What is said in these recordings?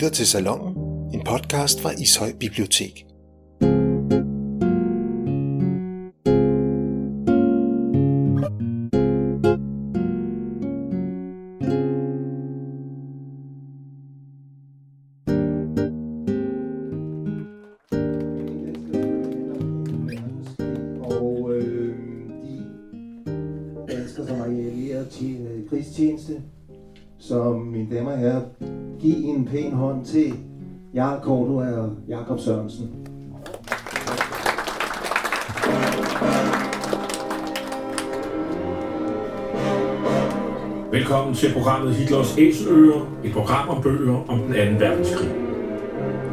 lytter til Salongen, en podcast fra Ishøj Bibliotek. Jakob Sørensen. Velkommen til programmet Hitlers Æseløer, et program om bøger om den anden verdenskrig.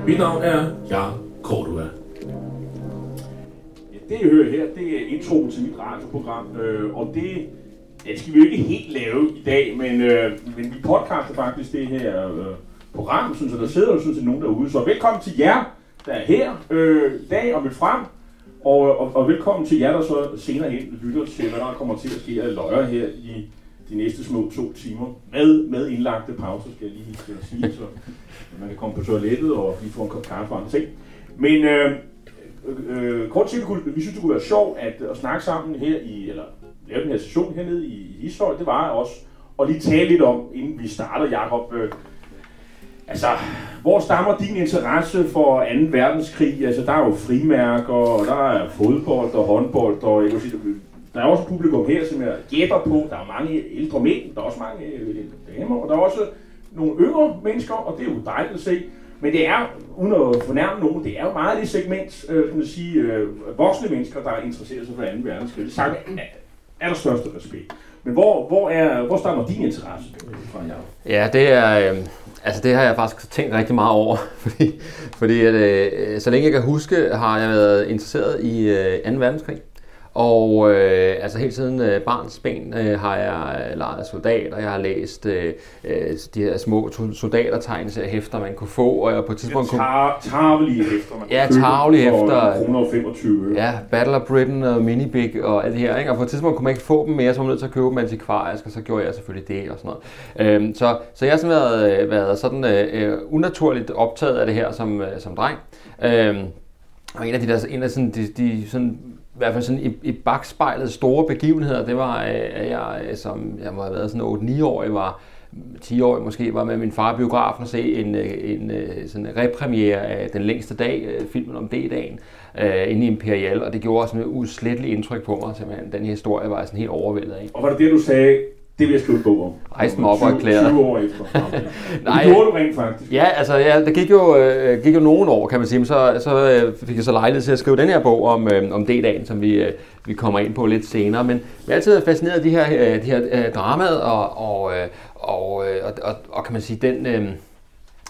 Mit navn er Jarl Cordua. Det, I hører her, det er introen til mit radioprogram, øh, og det, ja, det skal vi jo ikke helt lave i dag, men, øh, men vi podcaster faktisk det her øh, program, så der sidder jo sådan set nogen derude. Så velkommen til jer, der er her øh, i dag og vil frem, og, og, og velkommen til jer, der så senere hen lytter til, hvad der kommer til at ske af løjer her i de næste små to timer. Med, med indlagte pauser, skal jeg lige til at sige, så man kan komme på toilettet og lige få en kop kaffe og andre ting. Men øh, øh, kort til, vi, kunne, vi synes, det kunne være sjovt at, at snakke sammen her i, eller lave den her session hernede i Ishøj, det var også at lige tale lidt om, inden vi starter, Jacob. Øh, altså, hvor stammer din interesse for 2. verdenskrig? Altså, der er jo frimærker, og der er fodbold og håndbold, og jeg kan sige, der er også et publikum her, som jeg gætter på. Der er mange ældre mænd, der er også mange ældre damer, og der er også nogle yngre mennesker, og det er jo dejligt at se. Men det er, uden at fornærme nogen, det er jo meget det segment, øh, kan man sige, øh, voksne mennesker, der interesserer sig for 2. verdenskrig. Det sagt er allerstørste respekt. Men hvor, hvor, er, hvor stammer din interesse øh, fra, Jacob? Ja, det er, øh, altså det har jeg faktisk tænkt rigtig meget over, fordi, fordi at, øh, så længe jeg kan huske, har jeg været interesseret i øh, 2. verdenskrig. Og øh, altså helt siden øh, barns ben øh, har jeg øh, leget soldat, og jeg har læst øh, øh, de her små soldatertegneserier hæfter, man kunne få, og jeg på et tidspunkt kunne... Tar, tarvelige hæfter, man Ja, tarvelige hæfter. 125 øre. Ja, Battle of Britain og Minibig og alt det her, ikke? Og på et tidspunkt kunne man ikke få dem mere, så var man nødt til at købe dem antikvarisk, og så gjorde jeg selvfølgelig det og sådan noget. Øhm, så, så jeg har sådan været, øh, været sådan øh, unaturligt optaget af det her som, øh, som dreng. Øhm, og en af de der, en af sådan, de, de sådan, i hvert fald sådan i, i bagspejlet store begivenheder, det var, øh, at jeg, øh, som jeg må have været sådan 8-9 år, var 10 år måske, var med min far i biografen og se en, øh, en, sådan en repremiere af Den længste dag, filmen om D-dagen, øh, inde i Imperial, og det gjorde sådan et usletteligt indtryk på mig, simpelthen. Den historie var jeg sådan helt overvældet af. Og var det det, du sagde, det vil jeg skrive en bog om? Rejste mig op og 20 erklærede. 20 år efter. Nej. Det gjorde du rent faktisk. Ja, altså ja, der gik jo, øh, gik jo nogle år, kan man sige, men så, så øh, fik jeg så lejlighed til at skrive den her bog om, øh, om D-dagen, som vi, øh, vi kommer ind på lidt senere. Men jeg har altid været fascineret af de her, øh, de her øh, dramaet, og, og, øh, og, øh, og, og, og kan man sige, den... Øh,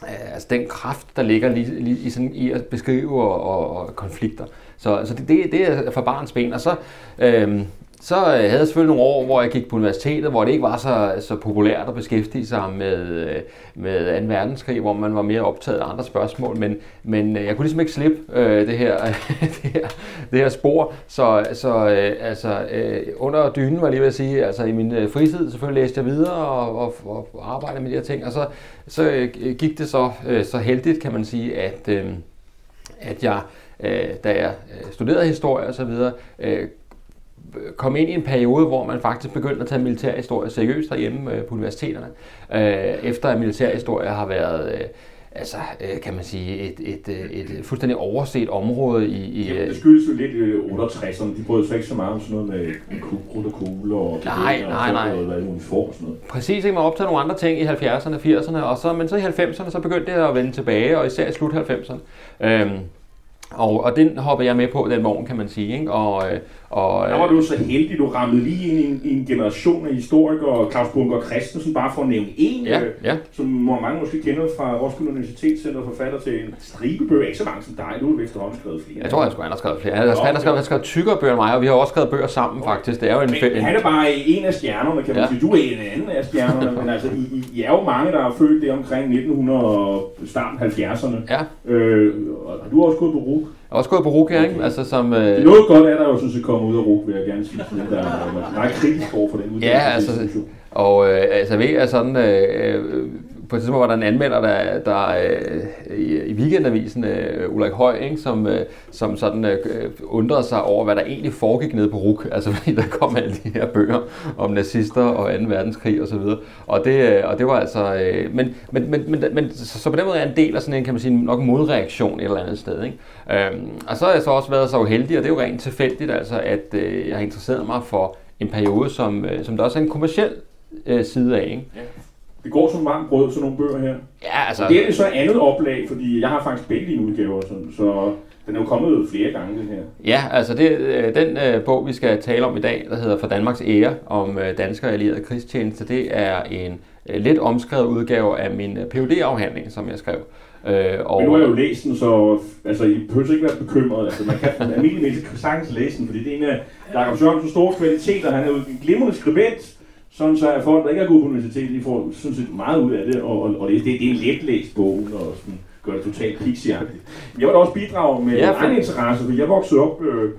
øh, altså den kraft, der ligger lige, lige i, sådan, i at beskrive og, og, og konflikter. Så, så det, det, det er fra barns ben. Og så, øhm, så øh, havde jeg selvfølgelig nogle år, hvor jeg gik på universitetet, hvor det ikke var så, så populært at beskæftige sig med, øh, med 2. verdenskrig, hvor man var mere optaget af andre spørgsmål. Men, men øh, jeg kunne ligesom ikke slippe øh, det, her, det, her, det her spor. Så, så øh, altså, øh, under dynen, var jeg lige ved at sige, altså i min fritid selvfølgelig læste jeg videre og, og, og arbejdede med de her ting. Og så, så øh, gik det så, øh, så heldigt, kan man sige, at, øh, at jeg, øh, da jeg studerede historie og så videre, øh, kom ind i en periode, hvor man faktisk begyndte at tage militærhistorie seriøst derhjemme øh, på universiteterne. Øh, efter at militærhistorie har været, øh, altså, øh, kan man sige, et, et, øh, et, et fuldstændig overset område i... i Jamen, øh, det skyldes jo lidt i 68'erne. De brød sig ikke så meget om sådan noget med krudt og kugle og Nej, nej, og nej. sådan noget, uniform og sådan noget. Præcis, ikke? man optaget nogle andre ting i 70'erne, 80'erne, og så, men så i 90'erne, så begyndte det at vende tilbage, og især i slut 90'erne. Øhm, og, og den hopper jeg med på den morgen, kan man sige. Ikke? Og, øh, og, Der var du jo så heldig, du ramlede lige ind i en, i en generation af historikere, Claus Bunker Christensen, bare for at nævne en, Ja, øh, ja. som mange måske kender fra Roskilde Universitetscenter, forfatter til en stribebøger, ikke så mange som dig, du har efterhånden skrevet flere. Jeg tror, jeg skulle han har skrevet flere. Han har, har, skrevet, har skrevet tykkere bøger end mig, og vi har også skrevet bøger sammen faktisk. Det er jo en, Men han er bare en af stjernerne, kan man Ja. sige. Du er en anden af stjernerne, men altså, I, I, er jo mange, der er født det omkring 1900 og starten 70'erne. Ja, Øh, og du har også gået på RUG. Jeg også gået på RUG her, ikke? Okay. Altså som... Det Øh, er noget godt, at der jo sådan set kommet ud af RUG, vil jeg gerne sige. Der er meget kritisk over for den Ja, altså- og øh, altså ved at sådan øh, øh, på et tidspunkt var der en anmelder, der, der øh, i, weekendavisen, øh, Ulrik Høj, ikke, som, øh, som sådan øh, øh undrede sig over, hvad der egentlig foregik nede på RUK. Altså fordi der kom alle de her bøger om nazister og 2. verdenskrig osv. Og, og, det, øh, og det var altså... Øh, men, men, men, men, men så, så på den måde er en del af sådan en, kan man sige, nok modreaktion et eller andet sted. Ikke? Øhm, og så har jeg så også været så uheldig, og det er jo rent tilfældigt, altså, at øh, jeg har interesseret mig for en periode, som, øh, som der også er en kommersiel øh, side af. Ikke? Ja. Det går som varmt brød, sådan nogle bøger her. Ja, altså... Og det er det så andet oplag, fordi jeg har faktisk begge udgaver, så, så den er jo kommet flere gange, den her. Ja, altså det, øh, den øh, bog, vi skal tale om i dag, der hedder For Danmarks ære, om øh, danskere allieret krigstjeneste, det er en øh, lidt omskrevet udgave af min øh, phd afhandling som jeg skrev. Øh, og, Men nu har jeg jo læst den, så altså, I behøver ikke være bekymret. Altså, man kan almindelig menneske sagtens læse den, fordi det er en af Jacob Jørgensens store kvaliteter. Han er jo en glimrende skribent, sådan så at folk, der ikke er gået på universitetet, de får sådan set meget ud af det, og, og, og det, det, det er en letlæst bog, og sådan, gør det totalt pixieagtigt. Jeg vil også bidrage med ja, egen interesse, for jeg voksede op øh,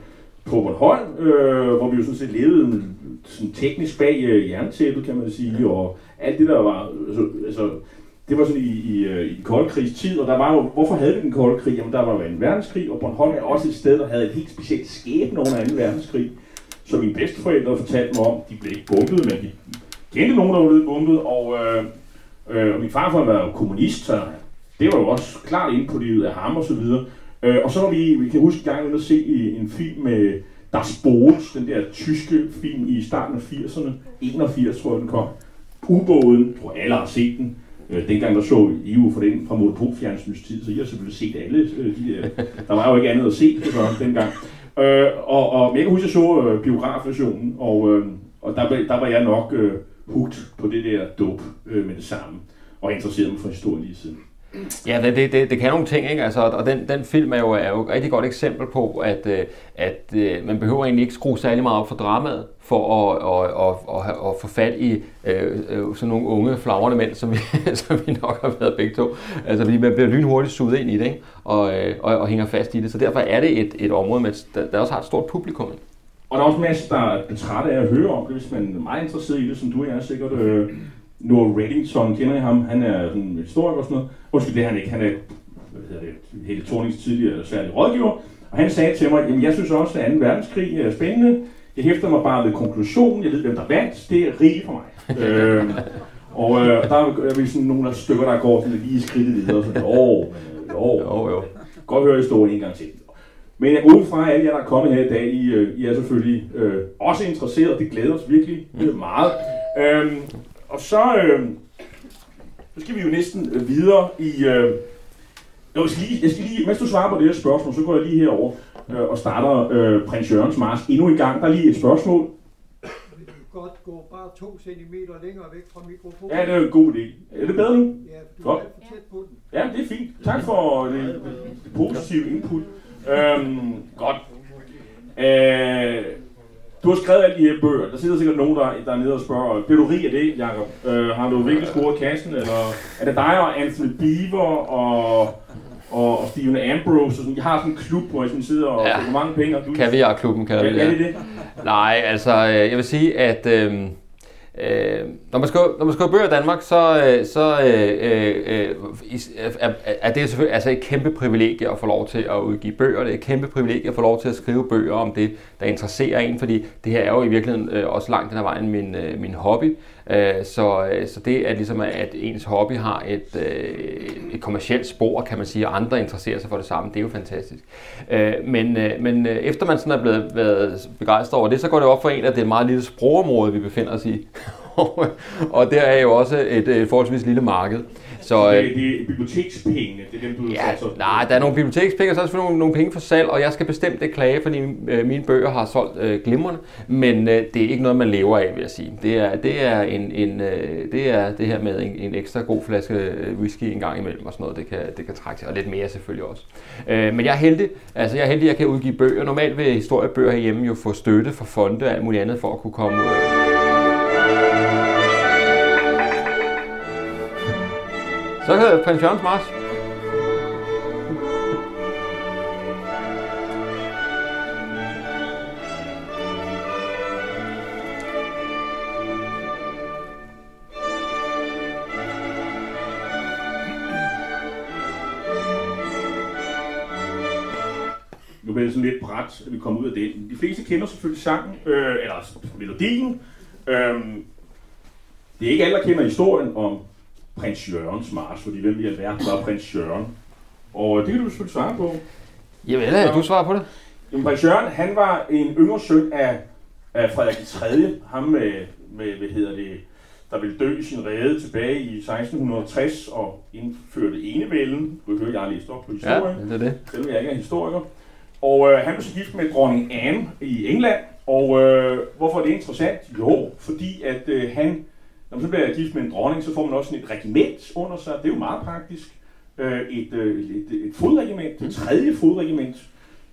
på Bornholm, øh, hvor vi jo sådan set levede sådan teknisk bag øh, jerntæppet, kan man sige, og alt det der var, altså, altså det var sådan i, i, øh, i den kolde krigs tid, og der var jo, hvorfor havde vi den kolde krig? Jamen der var jo en verdenskrig, og Bornholm er også et sted, der havde et helt specielt skæbne under 2. verdenskrig, som mine bedsteforældre fortalte mig om. De blev ikke bumpet, men de kendte nogen, der var blevet bumpet, og, øh, øh, og min farfar var jo kommunist, så det var jo også klart ind på livet af ham og så videre. Øh, og så var vi, vi kan huske gang at se en film med Das Boot, den der tyske film i starten af 80'erne, 81 tror jeg den kom. Ubåden, tror alle har set den. Øh, dengang der så I jo for den fra monopolfjernsynets tid, så I har selvfølgelig set alle øh, de der. Der var jo ikke andet at se på dengang. Øh, og, og jeg kan huske, at jeg så øh, biografversionen, og, øh, og der, der var jeg nok øh, hugt på det der dop øh, med det samme, og interesseret mig for historie lige siden. Ja, det, det, det, det kan nogle ting, ikke? Altså, og den, den film er jo, er jo et rigtig godt eksempel på, at, øh, at, at man behøver egentlig ikke skrue særlig meget op for dramaet, for at, at, at, at, at få fat i øh, øh, sådan nogle unge, flagrende mænd, som vi, som vi nok har været begge to. Altså, fordi man bliver lynhurtigt suget ind i det, ikke? Og, øh, og, og hænger fast i det. Så derfor er det et, et område, med, der, der også har et stort publikum. Og der er også masser, der er trætte af at høre om det, hvis man er meget interesseret i det, som du er sikkert. Øh, Noah Reddington, kender I ham? Han er sådan en historiker og sådan noget. Undskyld, det er han ikke. Han er hvad hedder det, hele Tornings tidligere særlig rådgiver. Og han sagde til mig, at jeg synes også, at 2. verdenskrig er spændende. Jeg hæfter mig bare ved konklusionen. Jeg ved, hvem der vandt. Det er rigeligt for mig. øh, og øh, der er sådan nogle af stykker, der går sådan lige skridtet videre. Så, jo, jo, jo, jo. Godt høre historien en gang til. Men jeg går ud fra, at alle jer, der er kommet her i dag, I, øh, I er selvfølgelig øh, også interesseret. Det glæder os virkelig mm. meget. Øhm, og så, øh, så skal vi jo næsten øh, videre i... Øh, jeg skal, lige, jeg skal lige, mens du svarer på det her spørgsmål, så går jeg lige herover øh, og starter øh, prins Jørgens Mars endnu en gang. Der er lige et spørgsmål. godt gå bare to centimeter længere væk fra mikrofonen. Ja, det er en god idé. Er det bedre nu? Ja, du Godt. er for tæt på den. Ja, det er fint. Tak for det, det positive input. Øhm, godt. Øh, du har skrevet alle de her bøger. Der sidder sikkert nogen, der, der er nede og spørger, bliver du rig af det, Jacob? Øh, har du virkelig scoret kassen? Eller er det dig og Anthony Beaver og, og, og Steven Ambrose? Og sådan, jeg har sådan en klub, hvor jeg sådan sidder og ja. får mange penge. Og du, Kaviar-klubben kalder vi det. Er det det? Nej, altså øh, jeg vil sige, at... Øh, Øh, når, man skriver, når man skriver bøger i Danmark, så, øh, så øh, øh, er, er det selvfølgelig altså et kæmpe privilegie at få lov til at udgive bøger. Det er et kæmpe privilegie at få lov til at skrive bøger om det, der interesserer en, fordi det her er jo i virkeligheden øh, også langt den her vejen min, øh, min hobby. Øh, så, øh, så det er ligesom, at ens hobby har et, øh, et kommersielt spor, kan man sige, og andre interesserer sig for det samme. Det er jo fantastisk. Øh, men men efter man sådan er blevet været begejstret over det, så går det op for en, at det er et meget lille sprogområde, vi befinder os i. og der er jo også et, et forholdsvis lille marked. Så, det, det er bibliotekspenge, det er dem, du ja, Nej, der er nogle bibliotekspenge, og så er der selvfølgelig nogle, nogle penge for salg, og jeg skal bestemt ikke klage, fordi øh, mine bøger har solgt øh, glimrende, men øh, det er ikke noget, man lever af, vil jeg sige. Det er, det er, en, en, øh, det, er det her med en, en ekstra god flaske øh, whisky en gang imellem og sådan noget, det kan, det kan trække sig, og lidt mere selvfølgelig også. Øh, men jeg er heldig, altså jeg er heldig, at jeg kan udgive bøger. Normalt vil historiebøger herhjemme jo få støtte fra fonde og alt muligt andet for at kunne komme øh, Så kan det prins Jørgens Mars. Nu bliver det sådan lidt bræt, at vi kommer ud af det. De fleste kender selvfølgelig sangen, øh, eller melodien. Øh, det er ikke alle, der kender historien om prins Jørgens Mars, fordi hvem i alverden var prins Jørgen? Og det kan du selvfølgelig svare på. Jamen, ja, du svarer på det. Jamen, prins Jørgen, han var en yngre søn af, af Frederik 3. Ham med, med, hvad hedder det, der ville dø i sin rede tilbage i 1660 og indførte enevælden. Du kan høre, jeg har læst op på Ja, historien. det er det. selvom jeg ikke er historiker. Og øh, han blev så gift med dronning Anne i England. Og øh, hvorfor er det interessant? Jo, fordi at øh, han, når man så bliver gift med en dronning, så får man også sådan et regiment under sig. Det er jo meget praktisk. Øh, et, øh, et, et fodregiment, et tredje fodregiment,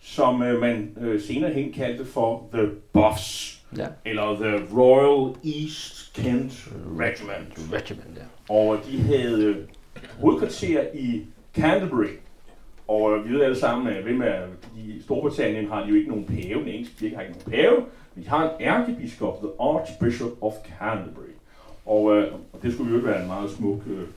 som øh, man øh, senere hen kaldte for The Buffs. Ja. Eller The Royal East Kent Regiment. Regiment, ja. Og de havde hovedkvarter i Canterbury. Og vi ved alle sammen, hvem er, i Storbritannien har de jo ikke nogen pave, den engelske kirke har ikke nogen. Men de har en ærkebiskop, the Archbishop of Canterbury. Og, øh, og det skulle jo være en meget smuk øh,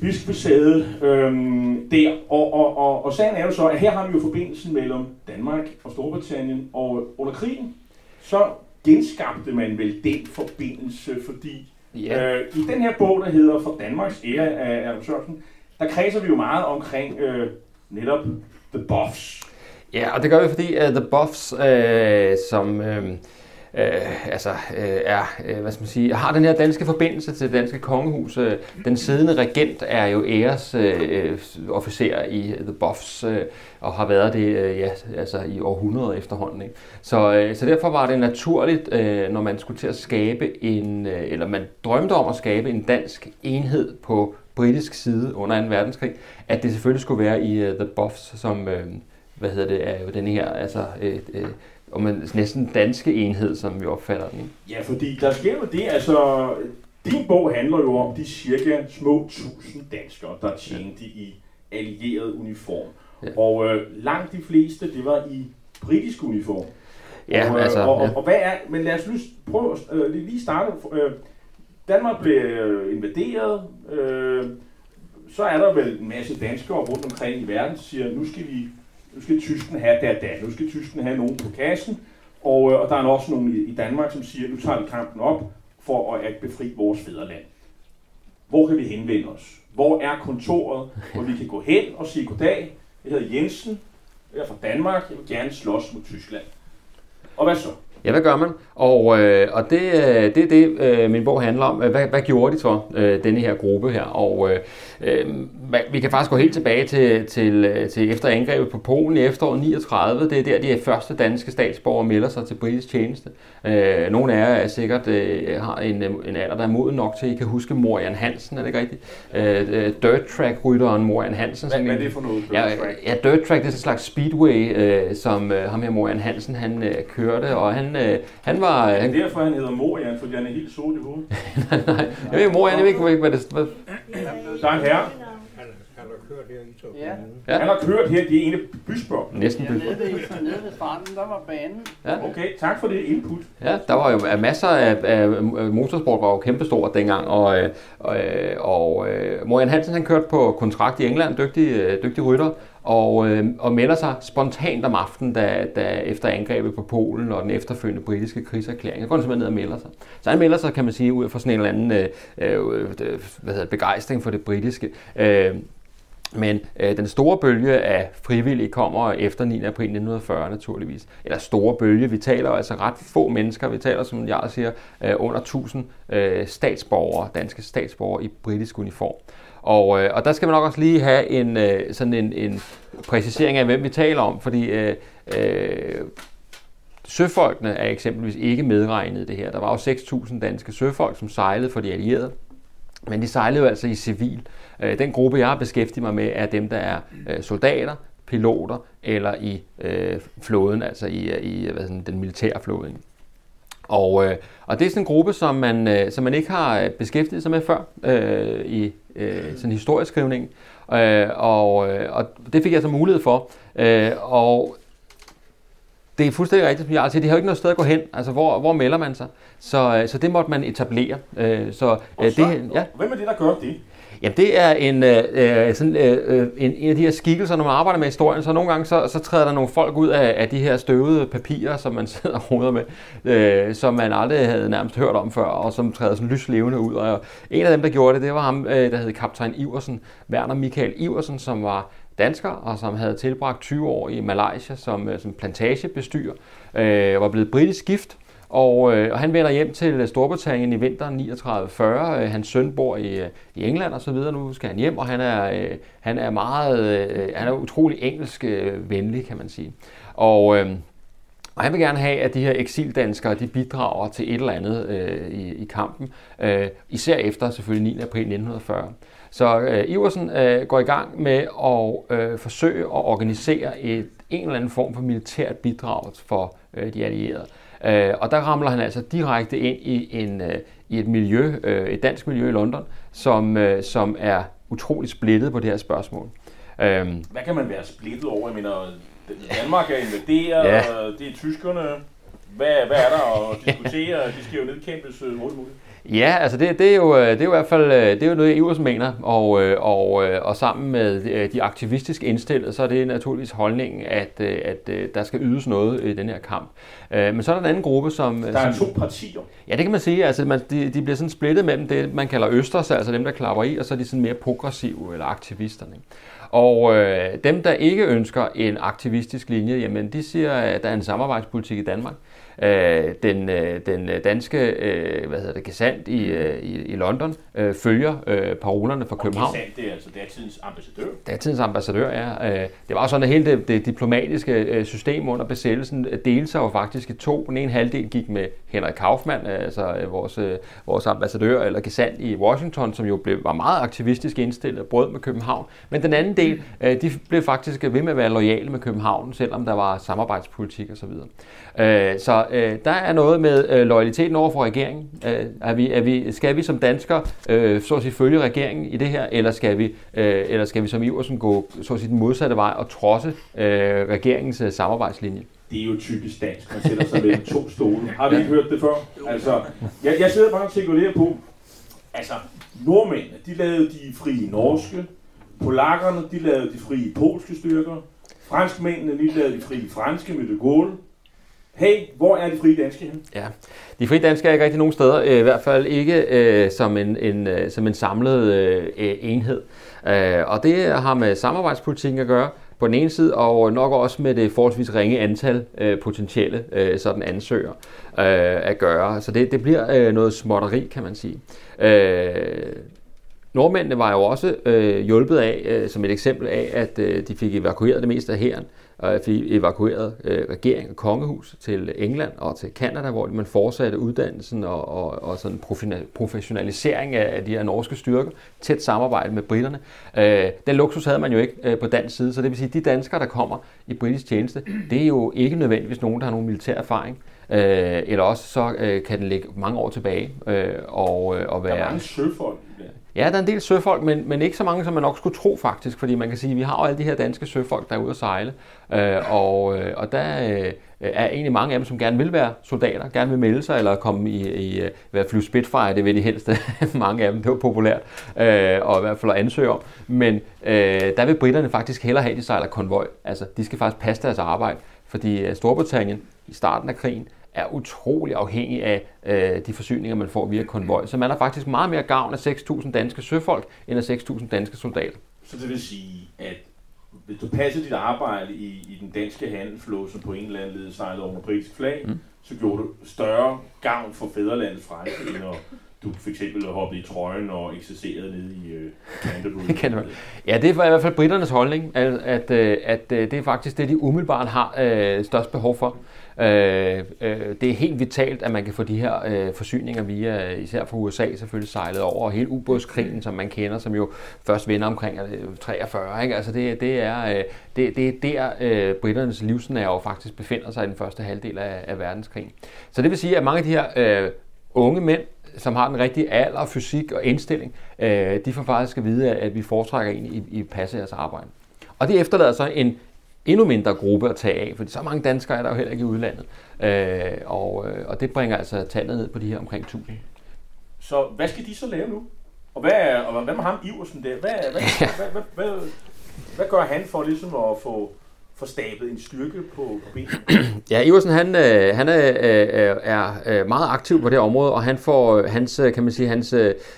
bispesæde øhm, der. Og, og, og, og sagen er jo så, at her har vi jo forbindelsen mellem Danmark og Storbritannien. Og under krigen, så genskabte man vel den forbindelse, fordi Ja. Øh, I den her bog, der hedder For Danmarks ære af Adam Sørensen, der kredser vi jo meget omkring øh, netop The Buffs. Ja, og det gør vi, fordi uh, The Buffs, øh, som øh, øh, altså, øh, er, øh, hvad skal man sige, har den her danske forbindelse til det danske kongehus. Øh, den siddende regent er jo æres øh, øh, officer i The Buffs, øh, og har været det øh, ja, altså i århundreder efterhånden. Ikke? Så, øh, så derfor var det naturligt, øh, når man skulle til at skabe en, øh, eller man drømte om at skabe en dansk enhed på britisk side under 2. verdenskrig, at det selvfølgelig skulle være i uh, The Buffs, som, øh, hvad hedder det, er jo den her, altså, øh, øh, om man, næsten danske enhed, som vi opfatter den. Ja, fordi der sker jo det, altså, din bog handler jo om de cirka små tusind danskere, der tjente i allieret uniform. Ja. Og øh, langt de fleste, det var i britisk uniform. Ja, og, øh, altså, og, ja. og, og hvad er, men lad os lige prøve at øh, lige starte. Øh, Danmark blev øh, invaderet, øh, så er der vel en masse danskere rundt omkring i verden, der siger, nu skal vi, nu skal tysken have der, der, nu skal tysken have nogen på kassen, og, øh, og der er også nogen i, i Danmark, som siger, nu tager vi kampen op for at befri vores fædreland. Hvor kan vi henvende os? Hvor er kontoret, hvor vi kan gå hen og sige, goddag, jeg hedder Jensen, jeg er fra Danmark, jeg vil gerne slås mod Tyskland. Og hvad så? Ja, hvad gør man? Og, øh, og det, øh, det er det, øh, min bog handler om. Hvad, hvad gjorde de så, øh, denne her gruppe her? Og øh, øh, vi kan faktisk gå helt tilbage til, til, øh, til efter angrebet på Polen i efteråret 39. Det er der, de første danske statsborgere melder sig til britisk tjeneste. Øh, nogle af jer er sikkert øh, har en, en alder, der er moden nok til, at I kan huske Morian Hansen, er det ikke rigtigt? Øh, dirt track-rytteren Morian Hansen. Hvad, hvad er det for noget? Ja, dirt track? ja, dirt track det er sådan en slags speedway, øh, som øh, ham her Morian Hansen han øh, kørte, og han, øh, han var... Øh, Det han, er derfor, han hedder Morian, fordi han er helt sort i hovedet. nej, jeg ved Morian, jeg ved ikke, hvad- det hvad, Der er en herre. Han, han har kørt her i tog. Ja. Ja. Han har kørt her, det er ene bysbørn. næsten Ja, blev. nede ved, nede ved stranden, der var banen. Ja. Okay, tak for det input. Ja, der var jo masser af, af motorsport var jo kæmpestort dengang, og, øh, og, øh, og øh, Morian Hansen han kørte på kontrakt i England, dygtig, dygtig rytter, og, øh, og melder sig spontant om aftenen, da, da efter angrebet på Polen og den efterfølgende britiske krigserklæring. Så går han simpelthen ned og melder sig. Så han melder sig, kan man sige, ud fra sådan en eller anden øh, øh, hvad hedder, begejstring for det britiske. Øh, men øh, den store bølge af frivillige kommer efter 9. april 1940 naturligvis. Eller store bølge, vi taler altså ret få mennesker. Vi taler, som jeg siger, øh, under 1000 øh, statsborgere, danske statsborgere i britisk uniform. Og, øh, og der skal man nok også lige have en, øh, sådan en, en præcisering af, hvem vi taler om, fordi øh, øh, søfolkene er eksempelvis ikke medregnet i det her. Der var jo 6.000 danske søfolk, som sejlede for de allierede. Men de sejlede jo altså i civil. Øh, Den gruppe, jeg har beskæftiget mig med, er dem, der er øh, soldater, piloter eller i øh, flåden, altså i, i hvad sådan, den militære flåde. Og, øh, og det er sådan en gruppe, som man, øh, som man ikke har øh, beskæftiget sig med før øh, i øh, sådan historieskrivning. Øh, og, øh, og det fik jeg så mulighed for. Øh, og det er fuldstændig rigtigt, som jeg siger. De har jo ikke noget sted at gå hen. Altså, hvor, hvor melder man sig? Så, øh, så det måtte man etablere. Øh, så, øh, så, det, ja. Hvem er det, der gør det? Jamen det er en, øh, øh sådan, øh, øh, en, en af de her skikkelser, når man arbejder med historien, så nogle gange så, så træder der nogle folk ud af, af de her støvede papirer, som man sidder og roder med, øh, som man aldrig havde nærmest hørt om før, og som træder sådan lyslevende ud. Og en af dem, der gjorde det, det var ham, øh, der hed kaptajn Iversen, Werner Michael Iversen, som var dansker, og som havde tilbragt 20 år i Malaysia som, øh, som plantagebestyrer, øh, var blevet britisk gift, og, øh, og han vender hjem til øh, Storbritannien i vinteren 39-40. Øh, hans søn bor i, øh, i England og så videre. Nu skal han hjem, og han er, øh, han er meget, øh, han er utrolig engelsk øh, venlig, kan man sige. Og, øh, og han vil gerne have, at de her eksildanskere de bidrager til et eller andet øh, i, i kampen, øh, især efter selvfølgelig 9. april 1940. Så øh, Iversen øh, går i gang med at øh, forsøge at organisere et, en eller anden form for militært bidrag for øh, de allierede. Øh, og der ramler han altså direkte ind i, en, øh, i et miljø, øh, et dansk miljø i London, som, øh, som er utroligt splittet på det her spørgsmål. Øh, Hvad kan man være splittet over? Jeg mener, Danmark er invaderet, ja. det er tyskerne. Hvad, hvad er der at diskutere? De skal jo nedkæmpes øh, mod muligt. Ja, altså det, det, er jo, øh, det er jo i hvert fald øh, det er jo noget, Evers mener, og, øh, og, og sammen med de aktivistisk indstillede, så er det naturligvis holdningen, at, at der skal ydes noget i den her kamp. Men så er der en anden gruppe, som... Der er som, to partier. Ja, det kan man sige. Altså, man, de, de bliver sådan splittet mellem det, man kalder østers, altså dem, der klapper i, og så er de sådan mere progressive, eller aktivisterne. Og øh, dem, der ikke ønsker en aktivistisk linje, jamen de siger, at der er en samarbejdspolitik i Danmark. Øh, den, øh, den danske øh, hvad hedder det, gesandt i, øh, i, i London øh, følger øh, parolerne fra København. Og gesandt, det er altså datidens ambassadør? Datidens ambassadør, ja. Øh, det var sådan, at hele det, det diplomatiske øh, system under besættelsen øh, delte sig jo faktisk i to. Den ene halvdel gik med Henrik Kaufmann, altså øh, vores, øh, vores ambassadør eller gesandt i Washington, som jo blev, var meget aktivistisk indstillet, brød med København. Men den anden del, øh, de blev faktisk ved med at være lojale med København, selvom der var samarbejdspolitik osv. Øh, så øh, der er noget med øh, lojaliteten over for regeringen. Øh, er vi, er vi, skal vi som danskere øh, så at sige, følge regeringen i det her, eller skal vi, øh, eller skal vi som Iversen gå så at sige, den modsatte vej og trodse øh, regeringens øh, samarbejdslinje? det er jo typisk dansk. Man sætter sig mellem to stole. Har vi ikke hørt det før? Altså, jeg, jeg sidder bare og tænker på, altså, nordmændene, de lavede de frie norske, polakkerne, de lavede de frie polske styrker, franskmændene, de lavede de frie franske med de Gaulle, Hey, hvor er de frie danske henne? Ja, de frie danske er ikke rigtig nogen steder, øh, i hvert fald ikke øh, som, en, en, øh, som en samlet øh, øh, enhed. Øh, og det har med samarbejdspolitikken at gøre på den ene side, og nok også med det forholdsvis ringe antal øh, potentielle øh, sådan ansøgere øh, at gøre. Så det, det bliver øh, noget småtteri, kan man sige. Øh, Nordmændene var jo også øh, hjulpet af, øh, som et eksempel af, at øh, de fik evakueret det meste af hæren, og fik evakueret øh, regering og kongehus til England og til Kanada, hvor man fortsatte uddannelsen og, og, og sådan professionalisering af, af de her norske styrker, tæt samarbejde med britterne. Øh, den luksus havde man jo ikke øh, på dansk side, så det vil sige, at de danskere, der kommer i britisk tjeneste, det er jo ikke nødvendigvis nogen, der har nogen militær erfaring. Øh, eller også så øh, kan den ligge mange år tilbage øh, og, øh, og være... Der er mange søfolk Ja, der er en del søfolk, men, men ikke så mange, som man nok skulle tro faktisk, fordi man kan sige, at vi har jo alle de her danske søfolk, der er ude at sejle, øh, og, øh, og der øh, er egentlig mange af dem, som gerne vil være soldater, gerne vil melde sig, eller komme i, i øh, være flyve Spitfire, det vil de helst, mange af dem, det var populært, øh, og i hvert fald at ansøge om, men øh, der vil britterne faktisk hellere have, at de sejler konvoj, altså de skal faktisk passe deres arbejde, fordi øh, Storbritannien i starten af krigen er utrolig afhængig af øh, de forsyninger, man får via konvoj. Så man har faktisk meget mere gavn af 6.000 danske søfolk, end af 6.000 danske soldater. Så det vil sige, at hvis du passer dit arbejde i, i den danske handelsflåse på en eller anden led sejlet over britisk flag, mm. så gjorde du større gavn for fædrelandets frelse, end at du for eksempel hoppede i trøjen og eksercerede nede i øh, Canterbury. ja, det er i hvert fald britternes holdning, at, at, øh, at, at øh, det er faktisk det, de umiddelbart har øh, størst behov for. Øh, øh, det er helt vitalt, at man kan få de her øh, forsyninger via, øh, især fra USA selvfølgelig sejlet over, og hele ubådskrigen, som man kender, som jo først vender omkring øh, 43. Ikke? Altså det, det, er, øh, det, det er der, øh, britternes livsnerve faktisk befinder sig i den første halvdel af, af verdenskrigen. Så det vil sige, at mange af de her øh, unge mænd, som har den rigtige alder, fysik og indstilling, øh, de får faktisk at vide, at vi foretrækker en i, i passe arbejde. Og det efterlader så en, endnu mindre gruppe at tage af, for så mange danskere er der jo heller ikke i udlandet. Øh, og, øh, og det bringer altså tallet ned på de her omkring 1000. Så hvad skal de så lave nu? Og hvad, og hvad med ham, Iversen der? Hvad, hvad, hvad, hvad, hvad, hvad, hvad gør han for ligesom at få, få stablet en styrke på, på benene. Ja, Iversen han, øh, han øh, øh, er, er, er meget aktiv på det område, og han får hans, kan man sige, hans,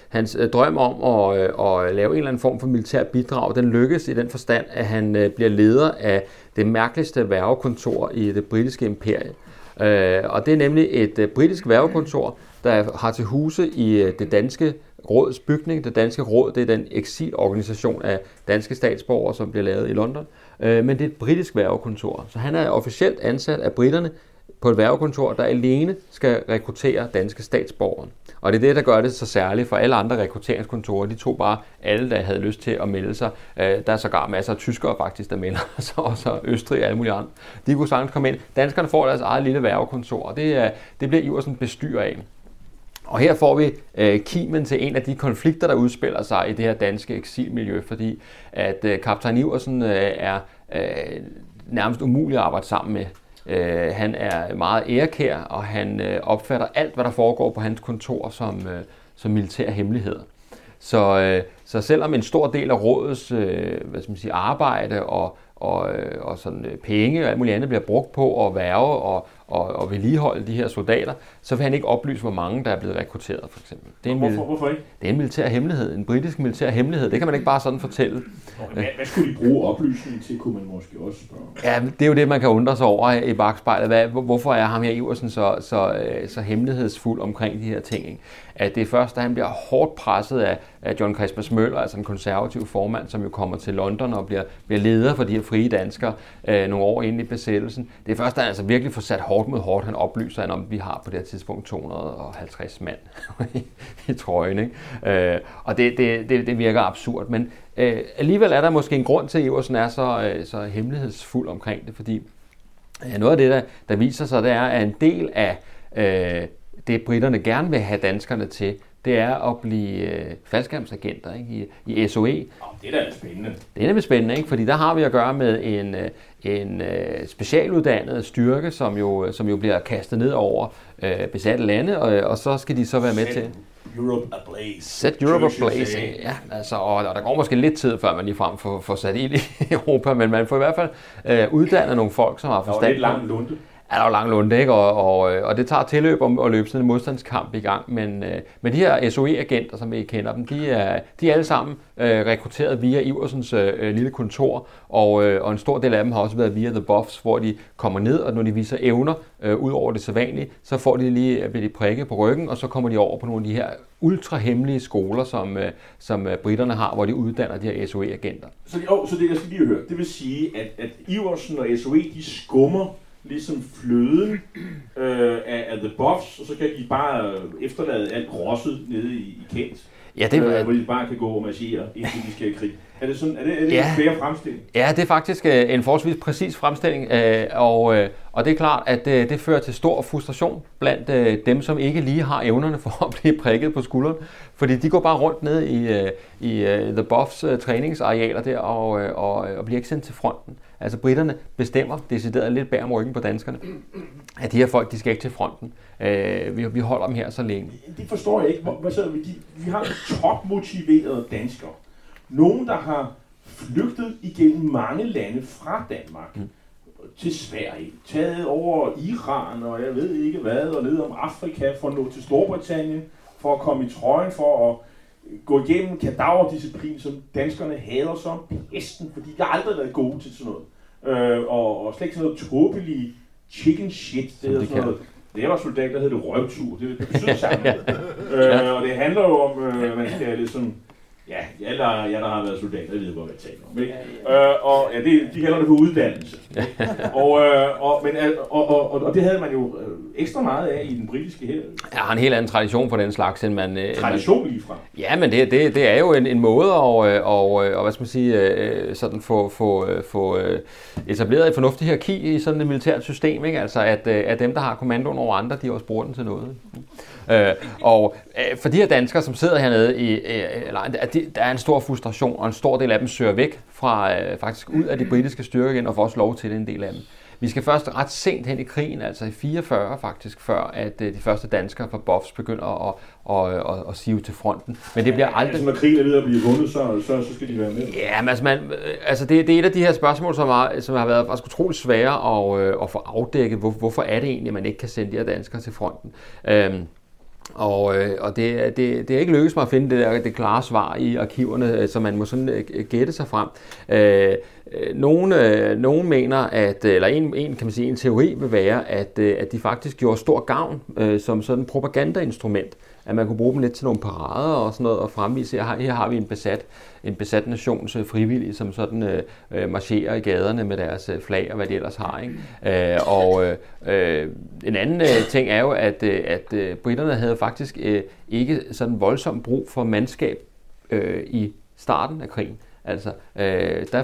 hans drøm om at, at lave en eller anden form for militær bidrag, den lykkes i den forstand, at han bliver leder af det mærkeligste værvekontor i det britiske imperie. Og det er nemlig et britisk værvekontor, der har til huse i det danske råds bygning. Det danske råd det er den eksilorganisation af danske statsborgere, som bliver lavet i London. Øh, Øh, men det er et britisk værvekontor, så han er officielt ansat af britterne på et værvekontor, der alene skal rekruttere danske statsborgere. Og det er det, der gør det så særligt for alle andre rekrutteringskontorer. De tog bare alle, der havde lyst til at melde sig. Øh, der er sågar masser af tyskere faktisk, der melder sig, og så Østrig og alle mulige andre. De kunne sagtens komme ind. Danskerne får deres eget lille værvekontor, og det, er, det bliver Iversen bestyr af. Og her får vi øh, kimen til en af de konflikter, der udspiller sig i det her danske eksilmiljø, fordi at øh, kaptajn Iversen øh, er øh, nærmest umulig at arbejde sammen med. Øh, han er meget ærekær, og han øh, opfatter alt, hvad der foregår på hans kontor som, øh, som militær hemmelighed. Så, øh, så selvom en stor del af rådets øh, hvad skal man sige, arbejde og, og, øh, og sådan, øh, penge og alt muligt andet bliver brugt på at værve og, og, og vedligeholde de her soldater, så vil han ikke oplyse, hvor mange der er blevet rekrutteret, for eksempel. Det er en, hvorfor, hvorfor ikke? Det er en militær hemmelighed, en britisk militær hemmelighed. Det kan man ikke bare sådan fortælle. Hvad, hvad skulle de bruge oplysningen til, kunne man måske også spørge? Ja, det er jo det, man kan undre sig over i bagspejlet. Hvad, hvorfor er ham her Iversen så, så, øh, så hemmelighedsfuld omkring de her ting? Ikke? At det er først, da han bliver hårdt presset af, af John Christmas Møller, altså en konservativ formand, som jo kommer til London og bliver, bliver leder for de her frie danskere øh, nogle år inden i besættelsen. Det er først, da han altså virkelig får sat hårdt mod hårdt. Han oplyser, han om, at vi har på det her tidspunkt 250 mand i, i trøjen. Ikke? Øh, og det, det, det, det virker absurd, men øh, alligevel er der måske en grund til, at Iversen er så, øh, så hemmelighedsfuld omkring det, fordi øh, noget af det, der, der viser sig, det er, at en del af øh, det, britterne gerne vil have danskerne til, det er at blive øh, faldskærmsagenter ikke? I, i SOE. Oh, det er da spændende. Det er nemlig spændende, ikke? fordi der har vi at gøre med en, øh, en øh, specialuddannet styrke, som jo, som jo bliver kastet ned over øh, besatte lande, og, og så skal de så være med Set til... Europe ablaze. Set Europe ablaze, ja. Altså, og, og der går måske lidt tid, før man ligefrem får, får sat ild i Europa, men man får i hvert fald øh, uddannet nogle folk, som har Der var forstand lidt lang lunde er der jo lang lunde, ikke? Og, og, øh, og det tager tilløb om at løbe sådan en modstandskamp i gang. Men, øh, men de her SOE-agenter, som vi kender dem, de er, de er alle sammen øh, rekrutteret via Iversens øh, øh, lille kontor, og, øh, og en stor del af dem har også været via The Buffs, hvor de kommer ned, og når de viser evner øh, ud over det sædvanlige, så får de lige øh, bliver de prikket på ryggen, og så kommer de over på nogle af de her ultra-hemmelige skoler, som, øh, som britterne har, hvor de uddanner de her SOE-agenter. Så, det, oh, så det, jeg skal lige høre, det vil sige, at, at Iversen og SOE, de skummer ligesom fløden øh, af, af The Buffs, og så kan de bare øh, efterlade alt rosset nede i, i Kent. Ja, det, øh, hvor de bare kan gå og marchere, indtil de skal i krig. Er det, sådan, er det, er det Ja. en fair fremstilling? Ja, det er faktisk øh, en forholdsvis præcis fremstilling, øh, og, øh, og det er klart, at øh, det fører til stor frustration blandt øh, dem, som ikke lige har evnerne for at blive prikket på skulderen, fordi de går bare rundt ned i, øh, i øh, The Buffs øh, træningsarealer der og, øh, og, og bliver ikke sendt til fronten. Altså britterne bestemmer decideret lidt bag om ryggen på danskerne, at de her folk, de skal ikke til fronten. Øh, vi, vi holder dem her så længe. Det forstår jeg ikke. Hvad så, vi, vi har topmotiverede danskere. Nogen, der har flygtet igennem mange lande fra Danmark mm. til Sverige, taget over Iran og jeg ved ikke hvad, og ned om Afrika for at nå til Storbritannien, for at komme i trøjen, for at gå igennem kadaverdisciplin, som danskerne hader som pesten, fordi de har aldrig været gode til sådan noget. Øh, og, og slet ikke sådan noget tåbelige chicken shit, det hedder de sådan noget. Da jeg var soldat, der hed det røvtur. Det, det betyder samme. Ja. øh, og det handler jo om, øh, man skal ligesom... Ja, alle der, jeg der har været soldater, jeg ved godt, hvad jeg taler om. Ikke? Øh, og ja, det, de kalder det for uddannelse. og, øh, og, men, øh, og, og, og, og, det havde man jo øh, ekstra meget af i den britiske her. Jeg har en helt anden tradition for den slags, end man... øh, man Tradition lige fra. Ja, men det, det, det er jo en, en måde at og, og, og, hvad skal man sige, øh, sådan få, få, øh, få øh, etableret et fornuftigt hierarki i sådan et militært system, ikke? Altså at, øh, at dem, der har kommandoen over andre, de også bruger den til noget. Øh, og øh, for de her danskere, som sidder hernede i øh, lejren, der, de, der er en stor frustration, og en stor del af dem søger væk fra, øh, faktisk ud af de britiske styrker igen, og får også lov til det, en del af dem. vi skal først ret sent hen i krigen, altså i 44 faktisk, før at øh, de første danskere fra Buffs begynder at, at, at, at, at sive til fronten. Men det bliver aldrig... Altså, når krigen er ved at blive vundet, så, så, så skal de være med. Ja, men altså, man, altså det, det er et af de her spørgsmål, som har, som har været faktisk utroligt svære at, øh, at få afdækket. Hvor, hvorfor er det egentlig, at man ikke kan sende de her danskere til fronten? Øhm, og, øh, og det, det, det er ikke lykkedes mig at finde det, der, det klare svar i arkiverne, øh, så man må sådan øh, gætte sig frem. Øh, øh nogle, øh, nogen mener, at, eller en, en, kan man sige, en teori vil være, at, øh, at de faktisk gjorde stor gavn øh, som sådan et propagandainstrument at man kunne bruge dem lidt til nogle parader og sådan noget, og fremvise, at her har vi en besat, en besat nations frivillige, som sådan øh, øh, marcherer i gaderne med deres øh, flag og hvad de ellers har. Ikke? Øh, og øh, øh, en anden øh, ting er jo, at, øh, at øh, britterne havde faktisk øh, ikke sådan voldsomt brug for mandskab øh, i starten af krigen. Altså, øh, der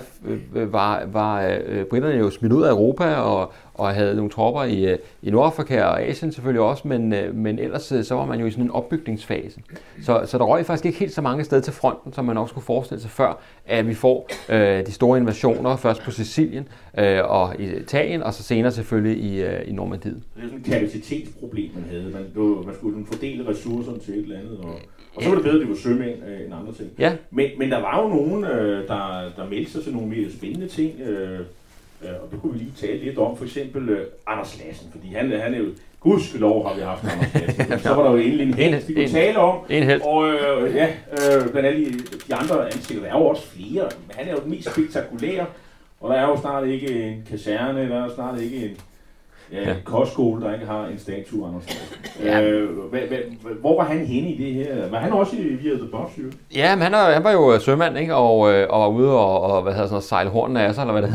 øh, var, var øh, britterne jo smidt ud af Europa og, og havde nogle tropper i, øh, i Nordafrika og Asien selvfølgelig også, men, øh, men ellers øh, så var man jo i sådan en opbygningsfase. Så, så der røg faktisk ikke helt så mange steder til fronten, som man også skulle forestille sig før, at vi får øh, de store invasioner, først på Sicilien øh, og i Italien, og så senere selvfølgelig i, øh, i Normandiet. Det er sådan et kapacitetsproblem, man havde. Man, man skulle fordele ressourcerne til et eller andet, og og så var det bedre, at det var sømænd øh, end andre ting. Ja. Men, men der var jo nogen, øh, der, der meldte sig til nogle mere spændende ting, øh, og det kunne vi lige tale lidt om. For eksempel øh, Anders Lassen, fordi han, han er jo, gudskelov har vi haft Anders Lassen. så var der jo egentlig en held, vi kunne tale om. En. Og øh, ja, øh, blandt alle de andre ansigter, der er jo også flere, men han er jo den mest spektakulære. Og der er jo snart ikke en kaserne, der er jo snart ikke en Ja, kostskole, der ikke har en statue, Anders ja. øh, Hvor var han henne i det her? Var han også i via The Boss, jo? Ja, men han, er, han var jo sømand, ikke? Og, øh, og var ude og, og hvad hedder sådan noget, sejle hornene af sig, eller hvad det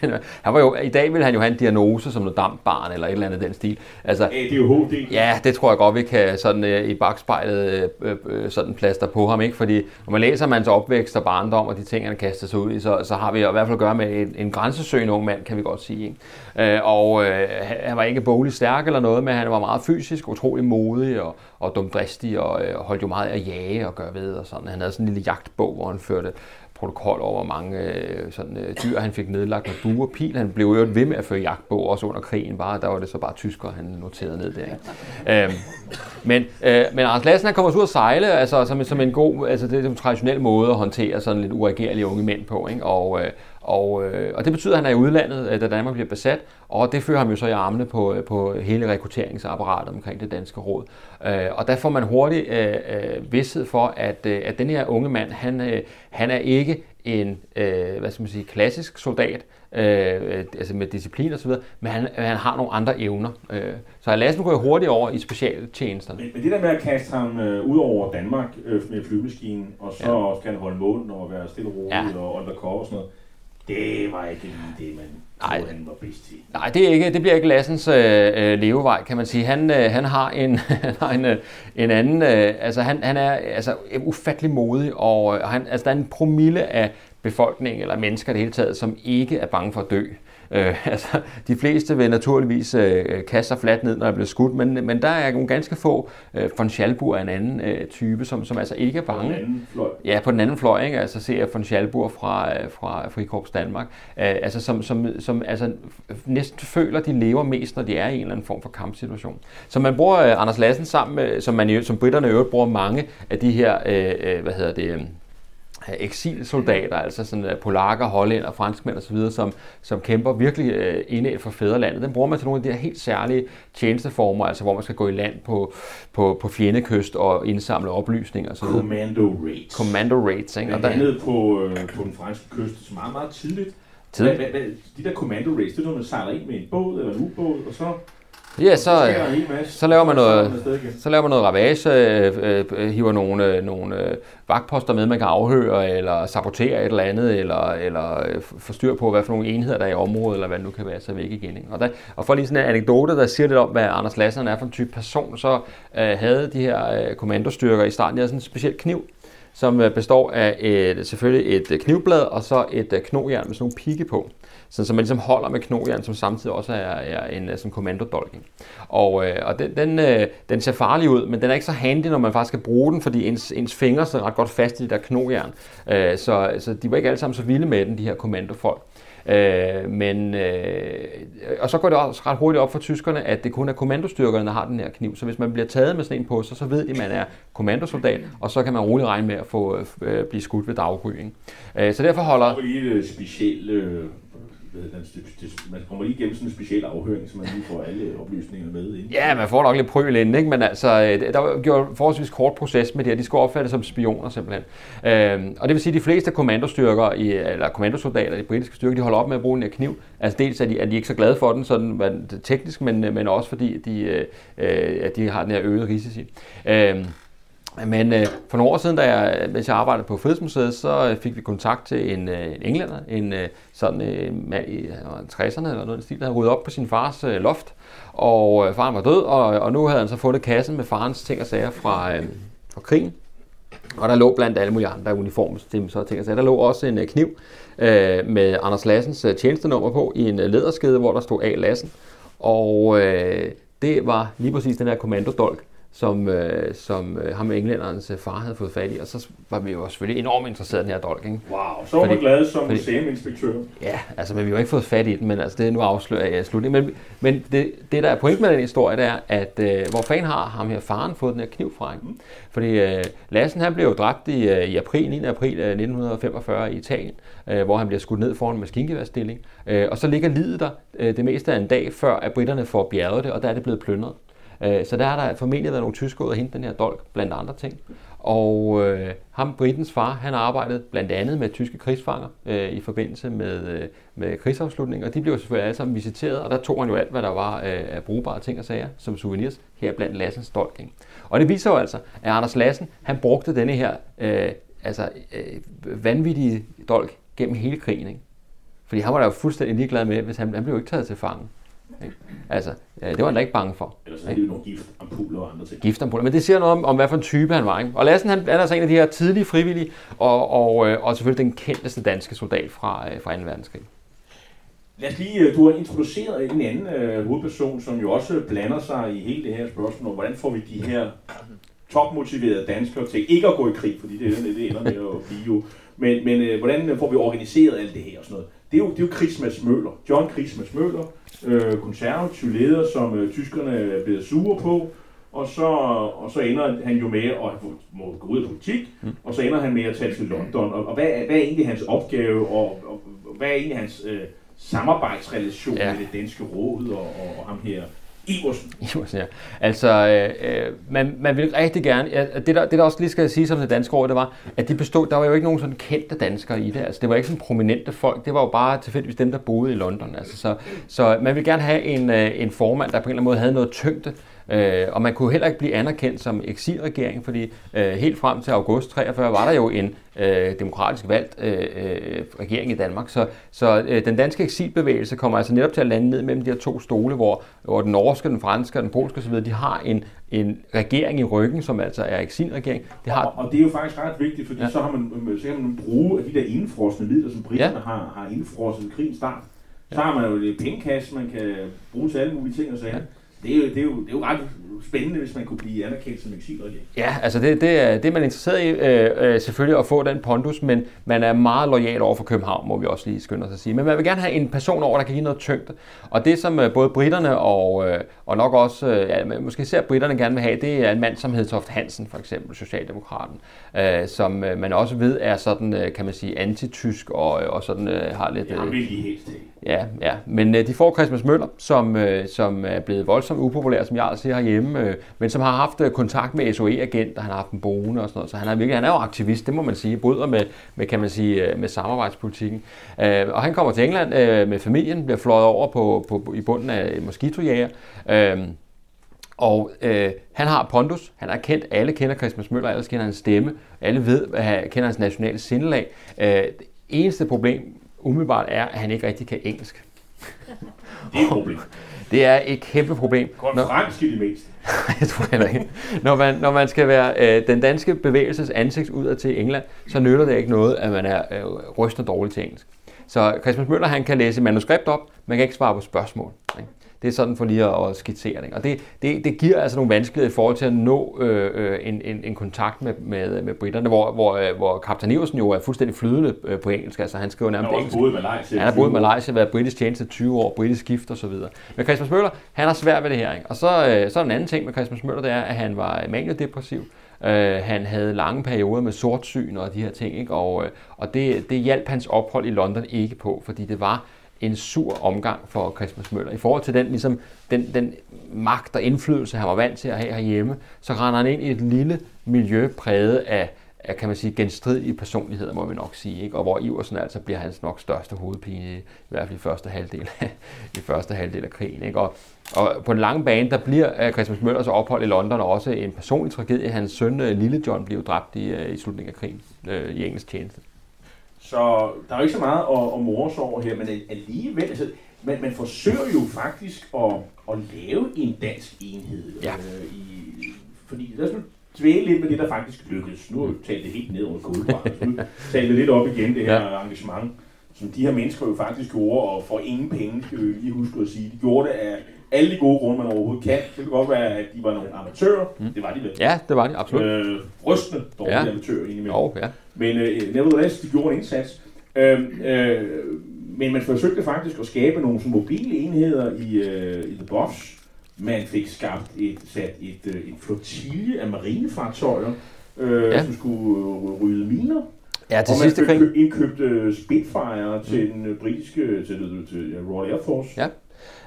hedder. han var jo, I dag ville han jo have en diagnose som noget dampbarn, eller et eller andet den stil. Altså, ADHD? Ja, det tror jeg godt, vi kan sådan øh, i bagspejlet øh, øh, sådan plaster på ham, ikke? Fordi når man læser hans opvækst og barndom, og de ting, han kaster sig ud i, så, så har vi i hvert fald at gøre med en, en grænsesøgende ung mand, kan vi godt sige. Ikke? Øh, og øh, han var ikke bogligt stærk eller noget, men han var meget fysisk, utrolig modig og, og dumdristig og øh, holdt jo meget af jage og gøre ved og sådan. Han havde sådan en lille jagtbog, hvor han førte protokol over, hvor mange øh, sådan, øh, dyr han fik nedlagt med bue og pil. Han blev jo ved med at føre jagtbog, også under krigen. Bare, der var det så bare tyskere, han noterede ned der. Ikke? øhm, men, øh, men Anders Lassen, han kommer ud at sejle, altså, som, som en god, altså det er en traditionel måde at håndtere sådan lidt uregerlige unge mænd på. Ikke? Og, øh, og, øh, og det betyder, at han er i udlandet, øh, da Danmark bliver besat, og det fører ham jo så i armene på, øh, på hele rekrutteringsapparatet omkring det danske råd. Øh, og der får man hurtigt øh, øh, vidshed for, at, øh, at den her unge mand, han, øh, han er ikke en øh, hvad skal man sige, klassisk soldat, øh, altså med disciplin osv., men han, han har nogle andre evner. Øh, så Lassen går hurtigt over i specialtjenesterne. Men, men det der med at kaste ham øh, ud over Danmark øh, med flyvemaskinen, og så ja. skal han holde målen og være stille og rolig ja. og undercover og sådan noget, det var ikke lige det, man Nej, han var bedst til. Nej, det, er ikke, det bliver ikke Lassens øh, øh, levevej, kan man sige. Han, øh, han har en, han har en, øh, en anden... Øh, altså, han, han er altså, ufattelig modig, og øh, han, altså, der er en promille af befolkningen, eller mennesker det hele taget, som ikke er bange for at dø. Øh, altså, de fleste vil naturligvis øh, kaste sig fladt ned, når der bliver skudt, men, men der er nogle ganske få. Øh, von Schalburg er en anden øh, type, som, som altså ikke er bange. På den anden fløj. Ja, på den anden fløj, ikke? altså ser jeg von Schalburg fra, øh, fra Frikorps Danmark, øh, altså, som, som, som altså, næsten føler, de lever mest, når de er i en eller anden form for kampsituation. Så man bruger øh, Anders Lassen sammen med, som, man, som britterne i øvrigt bruger mange af de her, øh, øh hvad hedder det, øh, eksilsoldater, altså sådan uh, polakker, hollænder, franskmænd osv., som, som kæmper virkelig indad for fædrelandet. Den bruger man til nogle af de her helt særlige tjenesteformer, altså hvor man skal gå i land på, på, på fjendekyst og indsamle oplysninger osv. Commando raids. Commando raids, ikke? Og der... på, øh, på den franske kyst, så meget, meget tidligt. Tidligt. Hvad, hvad, de der commando raids, det er noget, man sejler ind med en båd eller en ubåd, og så Ja, så, så laver man noget, så laver man noget ravage, øh, øh, hiver nogle, øh, nogle øh, vagtposter med, man kan afhøre, eller sabotere et eller andet, eller, eller øh, forstyrre på, hvad for nogle enheder der er i området, eller hvad det nu kan være, så væk igen. Ikke? Og, der, og for lige sådan en anekdote, der siger lidt om, hvad Anders Lassen er for en type person, så øh, havde de her øh, kommandostyrker i starten, de havde sådan en speciel kniv, som øh, består af et, selvfølgelig et knivblad, og så et knogjern med sådan nogle pigge på så, så man ligesom holder med knogjern, som samtidig også er, er en øh, sådan kommandodolking. Og, øh, og den, den, øh, den ser farlig ud, men den er ikke så handy, når man faktisk skal bruge den, fordi ens, ens fingre sidder ret godt fast i det der knogjern. Øh, så, så de var ikke alle sammen så vilde med den, de her kommandofolk. Øh, men, øh, og så går det også ret hurtigt op for tyskerne, at det kun er kommandostyrkerne, der har den her kniv. Så hvis man bliver taget med sådan en på sig, så ved de, at man er kommandosoldat, og så kan man roligt regne med at få, øh, blive skudt ved daggry. Øh, så derfor holder... Det er lige et øh, specielt... Øh, man kommer lige igennem sådan en speciel afhøring, så man lige får alle oplysninger med ind. Ja, man får nok lidt prøvel inden, ikke? men altså, øh, der var en forholdsvis kort proces med det her. De skulle opfattes som spioner simpelthen. Øhm, og det vil sige, at de fleste kommandostyrker, i, eller kommandosoldater i de britiske styrker, de holder op med at bruge den her kniv. Altså dels er de, er de ikke så glade for den, sådan teknisk, men, men også fordi de, øh, øh at de har den her øgede risici. Øhm, men øh, for nogle år siden, da jeg, mens jeg arbejdede på Frihedsmuseet, så øh, fik vi kontakt til en, øh, en englænder, en øh, sådan øh, mand i 60'erne eller noget i stil, der havde ryddet op på sin fars øh, loft, og øh, faren var død, og, og nu havde han så fundet kassen med farens ting og sager fra, øh, fra krigen. Og der lå blandt alle mulige andre uniformsting og ting og sager, der lå også en øh, kniv øh, med Anders Lassens øh, tjenestenummer på i en øh, læderskede, hvor der stod A. Lassen. Og øh, det var lige præcis den her kommandodolk, som, øh, som øh, ham englænderens øh, far havde fået fat i, og så var vi jo selvfølgelig enormt interesserede i den her dolk. Ikke? Wow, så var man Fordi- glad som fordi- museuminspektør. Ja, altså, men vi har ikke fået fat i den, men altså, det er nu afslører jeg i slutningen. Men, men det, det, der er point med den historie, det er, at øh, hvor fanden har ham her faren fået den her kniv fra? Ikke? Fordi øh, Lassen, han blev jo dræbt i, øh, i april, 9. april øh, 1945 i Italien, øh, hvor han bliver skudt ned foran en maskingeværstilling. Øh, og så ligger livet der øh, det meste af en dag, før at britterne får bjerget det, og der er det blevet plyndret. Øh, Så der har der formentlig været nogle tyskere ud og hente den her dolk, blandt andre ting. Og øh, ham, Britens far, han arbejdede blandt andet med tyske krigsfanger øh, i forbindelse med, øh, med krigsafslutningen, og de blev selvfølgelig alle sammen visiteret, og der tog han jo alt, hvad der var øh, af brugbare ting og sager som souvenirs, her blandt Lassens dolk. Og det viser jo altså, at Anders Lassen, han brugte denne her øh, altså, øh, vanvittige dolk gennem hele krigen. Ikke? Fordi han var da jo fuldstændig ligeglad med, hvis han, han blev jo ikke taget til fange. Ikke? Altså, øh, det var han da ikke bange for. Ellers er det jo nogle gift, ampuller og andre ting. Giftampuller. Men det siger noget om, om hvad for en type han var. Ikke? Og Lassen han, han er altså en af de her tidlige frivillige, og, og, øh, og selvfølgelig den kendteste danske soldat fra, øh, fra 2. verdenskrig. Lad os lige, øh, du har introduceret en anden øh, hovedperson, som jo også blander sig i hele det her spørgsmål hvordan får vi de her topmotiverede danskere til ikke at gå i krig, fordi det er det, det ender med at blive jo. Men, men øh, hvordan får vi organiseret alt det her og sådan noget? Det er jo, det er jo Christmas Møller, John Christmas Møller, øh, konservativ leder, som øh, tyskerne er blevet sure på, og så, og så ender han jo med at må gå ud af politik, mm. og så ender han med at tage til London. Og, og hvad, er, hvad er egentlig hans opgave, og, og hvad er egentlig hans øh, samarbejdsrelation Ja. ja. med det danske råd og, og, og ham her Iversen? Iversen, ja. Altså, øh, øh man, man ville rigtig gerne... Ja, det, der, det, der også lige skal sige som det danske ord, det var, at de bestod, der var jo ikke nogen sådan kendte danskere i det. Altså, det var ikke sådan prominente folk. Det var jo bare tilfældigvis dem, der boede i London. Altså, så, så man ville gerne have en, øh, en formand, der på en eller anden måde havde noget tyngde. Øh, og man kunne heller ikke blive anerkendt som eksilregering, fordi øh, helt frem til august 43 var der jo en øh, demokratisk valgt øh, øh, regering i Danmark. Så, så øh, den danske eksilbevægelse kommer altså netop til at lande ned mellem de her to stole, hvor, hvor den norske, den franske og den polske osv., de har en, en regering i ryggen, som altså er eksilregering. Det har, Og, og det er jo faktisk ret vigtigt, fordi Ja. så, har man, øh, så kan man bruge af de der indfrosne midler, som britterne Ja. har, har indfrosset krigens start. Så har man jo et pengekasse, man kan bruge til alle mulige ting og sager. Ja. Ja. Det, er jo, det, er jo, det er jo ret spændende, hvis man kunne blive anerkendt som eksilregering. Ja, altså det, det, er, det er man interesseret i, øh, øh, selvfølgelig at få den pondus, men man er meget lojal over for København, må vi også lige skynde os at sige. Men man vil gerne have en person over, der kan give noget tyngde. Og det, som øh, både britterne og, øh, og nok også, øh, ja, måske især britterne gerne vil have, det er en mand som Hedtoft Hansen, for eksempel, Socialdemokraten, øh, som øh, man også ved er sådan, øh, kan man sige, antitysk og, og sådan øh, har lidt... Øh, vil de helst have. Ja, ja. Men øh, de får Christmas Møller, som, øh, som er blevet voldsomt upopulær, som jeg siger herhjemme, øh, men som har haft øh, kontakt med SOE-agenter, han har haft en boende og sådan noget, så han er virkelig, han er jo aktivist, det må man sige, bryder med, med kan man sige, øh, med samarbejdspolitikken. Øh, og han kommer til England øh, med familien, bliver fløjet over på, på, i bunden af en mosquitojager, øh, og øh, han har pondus, han er kendt, alle kender Christmas Møller, alle kender hans stemme, alle ved, at han kender hans nationale sindelag. Øh, det eneste problem umiddelbart er, at han ikke rigtig kan engelsk. Det er et problem. Det er et kæmpe problem. Når, fransk i det mindste. jeg tror heller ikke. Når man, når man skal være øh, den danske bevægelses ansigt udad til England, så nytter det ikke noget, at man er øh, rystende dårlig til engelsk. Så Christmas Møller han kan læse manuskript op, man kan ikke svare på spørgsmål. Ikke? Det er sådan for lige at, at skitsere det. Og det, det, det giver altså nogle vanskeligheder i forhold til at nå øh, øh, en, en, en kontakt med, med, med britterne, hvor, hvor, øh, hvor kaptajn Iversen jo er fuldstændig flydende øh, på engelsk. Altså han skriver nærmest Han har engelsk. boet Malaysia. Han har boet i Malaysia, været britisk tjeneste i 20 år, britisk så videre. Men Christmas Møller, han har svært ved det her. Ikke? Og så, øh, så er en anden ting med Christmas Møller, det er, at han var maniodepressiv. Øh, han havde lange perioder med sortsyn og de her ting, ikke? og, øh, og det, det hjalp hans ophold i London ikke på, fordi det var en sur omgang for Christmas Møller. I forhold til den, ligesom, den, den magt og indflydelse, han var vant til at have herhjemme, så render han ind i et lille miljø præget af, af kan man sige, genstridige personligheder, må vi nok sige. Ikke? Og hvor Iversen altså bliver hans nok største hovedpine, i hvert fald i første halvdel, i første halvdel af krigen. Ikke? Og, og på den lange bane, der bliver øh, Christmas Møllers ophold i London også en personlig tragedie. Hans søn, øh, Lille John, blev dræbt i, øh, i slutningen af krigen øh, i engelsk tjeneste. Så der er jo ikke så meget at, at more sig over her, men alligevel, altså, man, man forsøger jo faktisk at, at lave en dansk enhed. Ja. Øh, i, fordi lad os nu dvæle lidt med det, der faktisk lykkedes. Nu har vi talt det helt ned under kodebarn, så nu taler vi lidt op igen, det her ja. engagement, som de her mennesker jo faktisk gjorde, og for ingen penge, skal vi lige huske at sige. De gjorde det af alle de gode grunde, man overhovedet kan. Det kan godt være, at de var nogle amatører. Mm. Det var de vel. Ja, det var de, absolut. Øh, rystende dårlige Ja. amatører indimellem. Jo, ja. Men øh, nevertheless, de gjorde en indsats. Øh, øh, men man forsøgte faktisk at skabe nogle mobile enheder i, øh, i The Buffs. Man fik skabt et, sat et, øh, en flotille af marinefartøjer, øh, Ja. som skulle øh, rydde miner. Ja, til og man sidste fik krig. kø- indkøbt øh, Spitfire til den øh, britiske, til, til øh, Royal Air Force. Ja.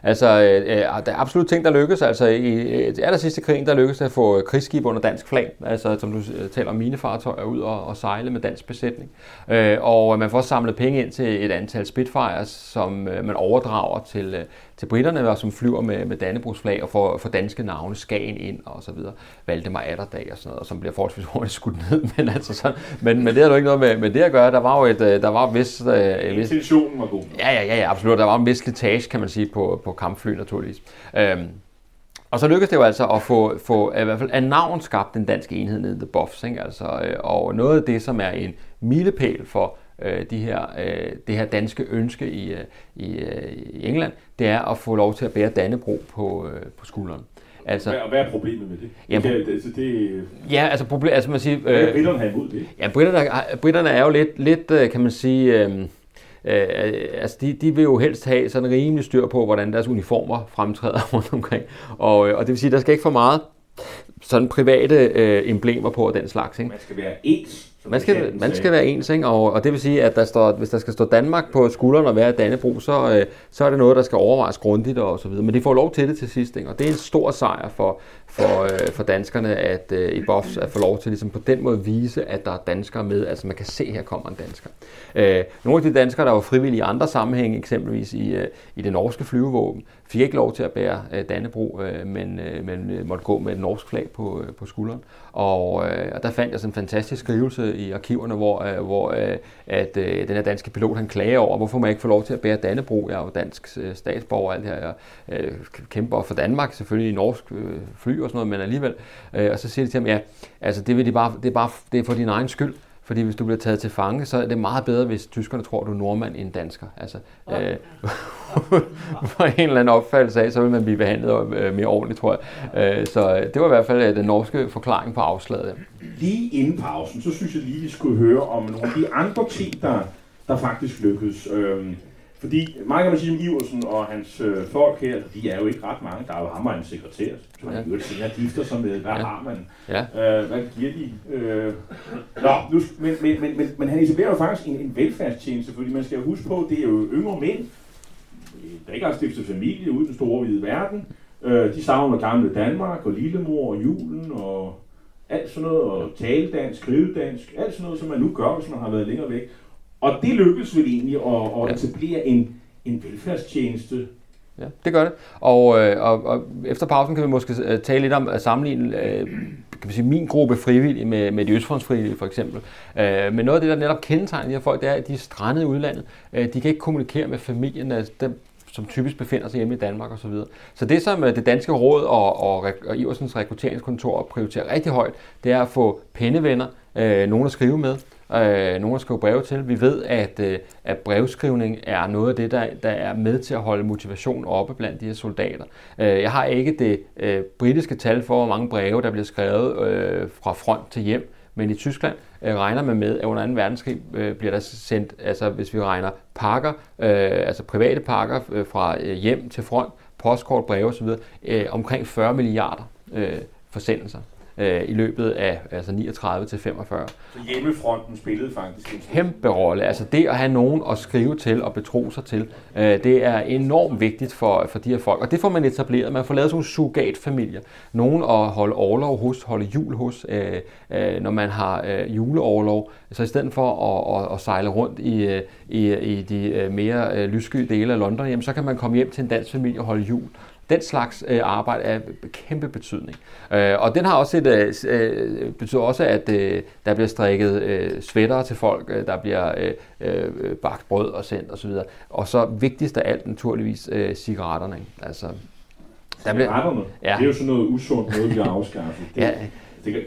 Altså, øh, øh, der er absolut ting, der lykkes. Altså, i øh, aller sidste krigen, der lykkedes det at få krigsskib under dansk flag. Altså, som du øh, taler om, minefartøjer ud og, og sejle med dansk besætning. Øh, og man får også samlet penge ind til et antal Spitfires, som øh, man overdrager til, øh, til britterne, og som flyver med, med Dannebrogs flag og får, får danske navne, Skagen ind og så videre. Valdemar Atterdag og sådan noget, og som bliver forholdsvis hurtigt skudt ned. Men, altså sådan, men, men det har jo ikke noget med, med det at gøre. Der var jo et, øh, der var vist, øh, Intentionen var god. Ja, ja, ja, ja, absolut. Der var en vis slitage, kan man sige, på, på kampfly naturligvis. Øhm, og så lykkedes det jo altså at få, få i hvert fald af navn skabt den danske enhed nede i The Buffs. Ikke? Altså, øh, og noget af det, som er en milepæl for øh, de her, øh, det her danske ønske i, øh, i, øh, i England, det er at få lov til at bære Dannebro på, øh, på skulderen. Altså, Hvad, og hvad er problemet med det? Jamen, det, altså, det ja, altså, problem, altså man siger, hvad er øh, britterne imod det? Ja, britterne, britterne er jo lidt, lidt øh, kan man sige, øh, øh, altså de, de vil jo helst have sådan rimelig styr på, hvordan deres uniformer fremtræder rundt omkring. Og, øh, og det vil sige, der skal ikke for meget sådan private øh, emblemer på og den slags. Ikke? Man skal være ens. Man skal, man skal være ens, ikke? Og, og det vil sige, at der står, hvis der skal stå Danmark på skulderen og være Dannebro, så, øh, så er det noget, der skal overvejes grundigt og så videre. Men de får lov til det til sidst, ikke? og det er en stor sejr for, for, øh, for danskerne at øh, i BOFS at få lov til ligesom på den måde vise, at der er danskere med. Altså man kan se, at her kommer en dansker. Øh, nogle af de danskere, der var frivillige i andre sammenhænge, eksempelvis i, øh, i det norske flyvevåben, fik ikke lov til at bære øh, Dannebro, øh, men, øh, men øh, måtte gå med et norsk flag på, øh, på skulderen. Og, øh, og der fandt jeg sådan en fantastisk skrivelse i arkiverne, hvor, øh, hvor øh, at øh, den her danske pilot han klager over, hvorfor man ikke får lov til at bære Dannebro. Jeg er jo dansk øh, statsborger og alt det her. Jeg øh, kæmper for Danmark, selvfølgelig i norsk øh, fly og sådan noget, men alligevel. Øh, og så siger de til ham, ja, altså det, vil de bare, det, er bare, det er for din egen skyld. Fordi hvis du bliver taget til fange, så er det meget bedre, hvis tyskerne tror, du er nordmand end dansker. Altså, øh, for en eller anden opfattelse af, så vil man blive behandlet øh, mere ordentligt, tror jeg. Øh, så øh, det var i hvert fald øh, den norske forklaring på afslaget. Lige inden pausen, så synes jeg lige, vi skulle høre om nogle af de andre ting, der, der faktisk lykkedes. Øhm, fordi meget kan man sige om Iversen og hans øh, folk her, de er jo ikke ret mange. Der er jo ham og en sekretær, som Ja. han jo senere gifter sig med. Hvad Ja. har man? Ja. Øh, hvad giver de? Øh, nå, nu, men, men, men, men, men han etablerer jo faktisk en, en velfærdstjeneste, fordi man skal jo huske på, det er jo yngre mænd, der ikke har stiftet familie ude i den store hvide verden. Øh, de savner gamle Danmark og lillemor og julen og alt sådan noget, og tale dansk, skrive dansk, alt sådan noget, som man nu gør, hvis man har været længere væk. Og det lykkedes vel egentlig at, at etablere en, en velfærdstjeneste. Ja, det gør det. Og, øh, og, og efter pausen kan vi måske øh, tale lidt om at sammenligne øh, kan vi sige, min gruppe frivillige med, med de østfrontsfrivillige for eksempel. Øh, men noget af det, der netop kendetegner de her folk, det er, at de er strandet i udlandet. Øh, de kan ikke kommunikere med familien, altså dem, som typisk befinder sig hjemme i Danmark osv. Så, så det, som øh, det danske råd og, og, og Iversens rekrutteringskontor prioriterer rigtig højt, det er at få pennevenner, øh, nogen at skrive med, øh, nogen at skrive breve til. Vi ved, at, øh, at brevskrivning er noget af det, der, der er med til at holde motivation oppe blandt de her soldater. Øh, jeg har ikke det øh, britiske tal for, hvor mange breve, der bliver skrevet øh, fra front til hjem, men i Tyskland øh, regner man med, at under 2. verdenskrig øh, bliver der sendt, altså hvis vi regner pakker, øh, altså private pakker øh, fra øh, hjem til front, postkort, breve osv., øh, omkring 40 milliarder øh, forsendelser øh, i løbet af altså 39 til 45. Så hjemmefronten spillede faktisk en Kæmpe rolle. Altså det at have nogen at skrive til og betro sig til, øh, det er enormt vigtigt for, for de her folk. Og det får man etableret. Man får lavet sådan nogle surrogatfamilier. Nogen at holde overlov hos, holde jul hos, øh, øh, når man har øh, juleoverlov. Så i stedet for at, at, at sejle rundt i, øh, i, i de øh, mere øh, lyssky dele af London, jamen, så kan man komme hjem til en dansk familie og holde jul. Den slags øh, arbejde er kæmpe betydning. Øh, og den har også et, øh, øh, betyder også, at øh, der bliver strikket øh, sweater til folk, øh, der bliver øh, øh, bagt brød og sendt osv. Og så vigtigst af alt naturligvis øh, cigaretterne. Ikke? Altså, der bliver, Ja. det er jo sådan noget usundt noget, vi har afskaffet. Det, ja, det, kan,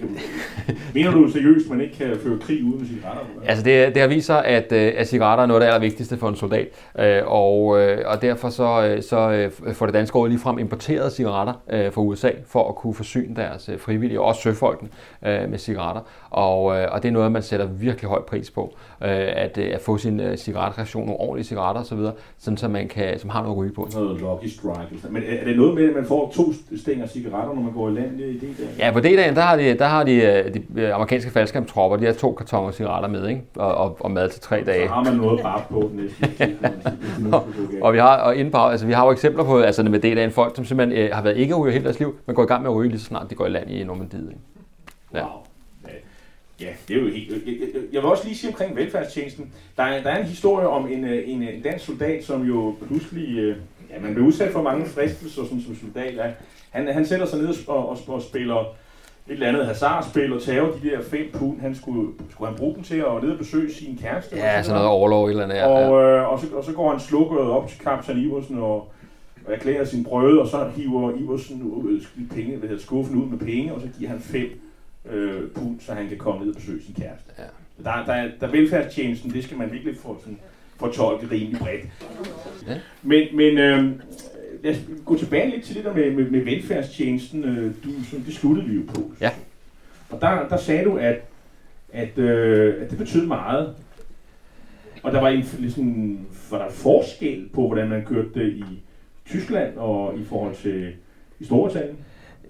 mener du seriøst, at man ikke kan føre krig uden cigaretter? Altså det, det har vist sig, at, øh, at cigaretter er noget af det allervigtigste for en soldat, øh, og, øh, og derfor så, så får det danske råd ligefrem importeret cigaretter fra USA for at kunne forsyne deres frivillige, og også søfolkene, med cigaretter. Og, øh, og det er noget, man sætter virkelig høj pris på, øh, at, øh, at få sin øh, cigaretration, nogle ordentlige cigaretter osv., sådan så man kan, som har noget at ryge på. Noget Lucky Strike. Men er det noget med, at man får to stænger cigaretter, når man går i land i det der? Ja, på D-dagen, der har de, der har de, de amerikanske faldskærmstropper, de har to kartoner cigaretter med, ikke? Og, og, og mad til tre dage. Så har man noget bare på den. Og vi har, og inden på, altså, vi har jo eksempler på, altså med det, der er en folk, som simpelthen øh, har været ikke ryger hele deres liv, men går i gang med at ryge lige så snart de går i land i Normandiet. Ikke? Ja. Wow. Ja, det er jo helt... Jeg, vil også lige sige omkring velfærdstjenesten. Der er, der er en historie om en, øh, en, en dansk soldat, som jo pludselig... øh, Ja, man bliver udsat for mange fristelser sådan, som soldat. Ja. Han, han sætter sig ned og, og, og, spiller et eller andet hasardspil og tager de der fem pund, han skulle, skulle han bruge dem til at ned og besøge sin kæreste. Ja, sådan noget overlov eller andet. Ja, Og, øh, og, så, og så går han slukket op til kaptajn Iversen og, og erklærer sin brød, og så hiver Iversen ud, penge, hvad hedder, skuffen ud med penge, og så giver han fem øh, pund, så han kan komme ned og besøge sin kæreste. Ja. Der, der, er- der er velfærdstjenesten, det skal man virkelig få sådan, fortolke rimelig bredt. Ja. Men, men øh, lad os gå tilbage lidt til det der med, med, med velfærdstjenesten. Øh, du, som, det sluttede vi jo på. Ja. Og der, der sagde du, at, at, øh, at det betød meget. Og der var en sådan, var der forskel på, hvordan man kørte det i Tyskland og i forhold til i Storbritannien.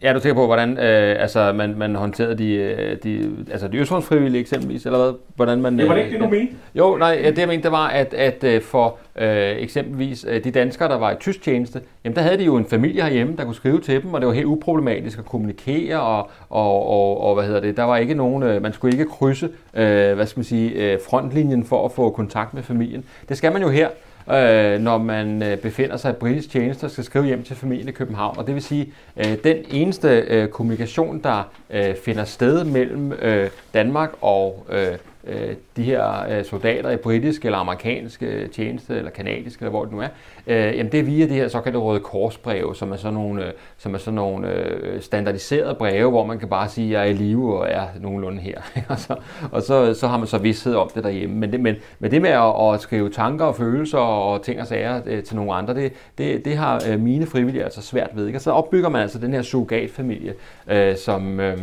Ja, du tænker på, hvordan øh, altså, man, man håndterede de, øh, de, altså de østfrontsfrivillige eksempelvis, eller hvad? Hvordan man, Det var det øh, ikke det, du mente? Jo, nej, ja, det jeg mente, det var, at, at øh, for øh, eksempelvis de danskere, der var i tysk tjeneste, jamen der havde de jo en familie herhjemme, der kunne skrive til dem, og det var helt uproblematisk at kommunikere, og, og, og, og hvad hedder det, der var ikke nogen, øh, man skulle ikke krydse, øh, hvad skal man sige, øh, frontlinjen for at få kontakt med familien. Det skal man jo her, øh, når man øh, befinder sig i britisk tjeneste og skal skrive hjem til familien i København. Og det vil sige, øh, den eneste øh, kommunikation, der øh, finder sted mellem øh, Danmark og øh, øh, de her øh, soldater i britisk eller amerikansk øh, tjeneste, eller kanadisk, eller hvor det nu er, øh, jamen det er via det her såkaldte røde korsbreve, som er sådan nogle, øh, som er sådan nogle øh, standardiserede breve, hvor man kan bare sige, at jeg er i live og er nogenlunde her. og så, og så, så har man så vidsthed om det derhjemme. Men det, men, men det med at, at skrive tanker og følelser og ting og sager øh, til nogle andre, det, det, det har øh, mine frivillige altså svært ved. Ikke? Og så opbygger man altså den her surrogatfamilie, øh, som... Øh,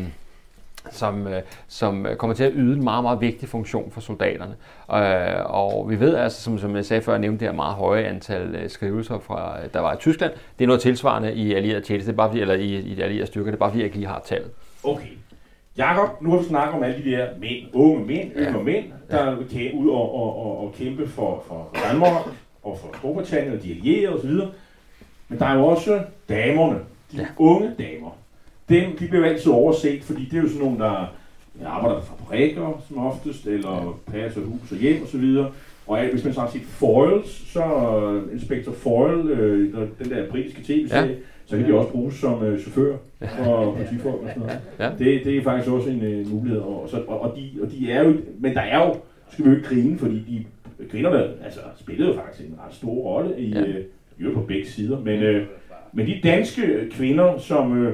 som, øh, som kommer til at yde en meget, meget vigtig funktion for soldaterne. Øh, og vi ved altså, som, som jeg sagde før, jeg nævnte det her meget høje antal øh, skrivelser, fra, der var i Tyskland. Det er noget tilsvarende i allierede tjeneste, det er bare fordi, eller i, i de allierede styrker, det er bare fordi, jeg ikke lige har tallet. Okay. Jakob, nu har vi snakket om alle de der mænd, unge mænd, yngre Ja. mænd, der vil kæ- ud og, og, og, og kæmpe for, for Danmark og for Storbritannien og de allierede osv. Men der er jo også damerne, de ja. Ja. unge damer. Dem, de bliver jo altid overset, fordi det er jo sådan nogle, der arbejder på fabrikker som oftest, eller passer hus og hjem osv. Og hvis man så har set Foils, så uh, Inspector Foil, øh, den der britiske tv-serie, ja. så kan de også bruges som øh, chauffør for politifolk og sådan noget. Ja. Det, det er faktisk også en øh, mulighed. Og, så, og, og, de, og de er jo, men der er jo, skal vi jo ikke grine, fordi de kvinderne altså, spillede jo faktisk en ret stor rolle i, Ja. øh, øvrigt på begge sider. Men, øh, men de danske kvinder, som øh,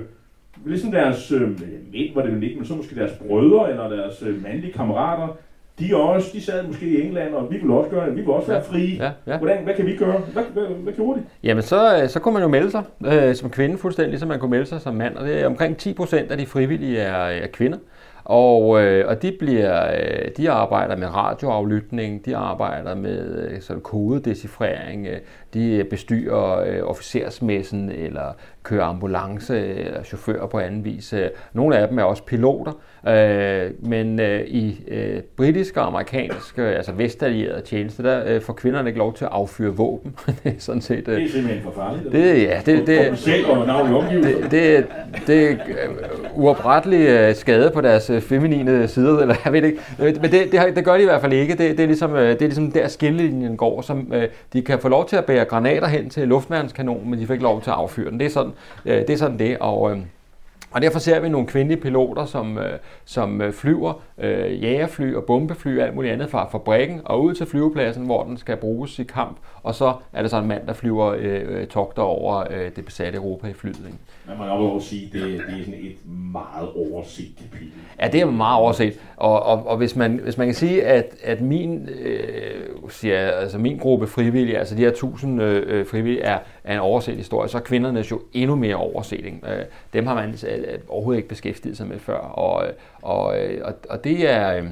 ligesom deres øh, mænd, var det vel ikke, men så måske deres brødre eller deres øh, mandlige kammerater, de, også, de sad måske i England, og vi ville også gøre det. Vi vil også være frie. Ja, ja. Hvordan, hvad kan vi gøre? Hvad, hvad, hvad gjorde de? Jamen, så, øh, så kunne man jo melde sig øh, som kvinde fuldstændig, ligesom man kunne melde sig som mand. Og det er omkring 10 procent af de frivillige er, er kvinder. Og, øh, og de, bliver, øh, de arbejder med radioaflytning, de arbejder med øh, sådan kodedecifrering, øh, de bestyrer øh, officersmessen eller kører ambulance eller chauffør på anden vis. Øh, Nogle af dem er også piloter, øh, men øh, i øh, britisk og amerikansk, øh, altså vestallierede tjeneste, der får kvinderne ikke lov til at affyre våben. det er sådan set... Det er simpelthen for farligt. det, ja, det, det, det, det, det er uoprettelig skade på deres feminine sider, eller jeg ved ikke. Men det, det, det gør de i hvert fald ikke. Det, det, er, ligesom, det er ligesom der skillelinjen går, som de kan få lov til at bære granater hen til luftværnskanonen, men de får ikke lov til at affyre den. Det er sådan, øh, det, er sådan det. Og, øh, og derfor ser vi nogle kvindelige piloter, som, øh, som øh, flyver øh, jagerfly og bombefly og alt muligt andet fra fabrikken og ud til flyvepladsen, hvor den skal bruges i kamp. Og så er der så en mand, der flyver øh, øh, togter over øh, det besatte Europa i flyet. Ikke? Man må nok også sige, det, det er sådan et meget overset kapitel. Ja, det er meget overset. Og, og, og hvis, man, hvis man kan sige, at, at min, øh, siger, altså min gruppe frivillige, altså de her tusind øh, frivillige, er, er en overset historie, så er kvindernes jo endnu mere overset. Ikke? Øh, dem har man øh, overhovedet ikke beskæftiget sig med før. Og, øh, og, øh, og, og det er... Øh,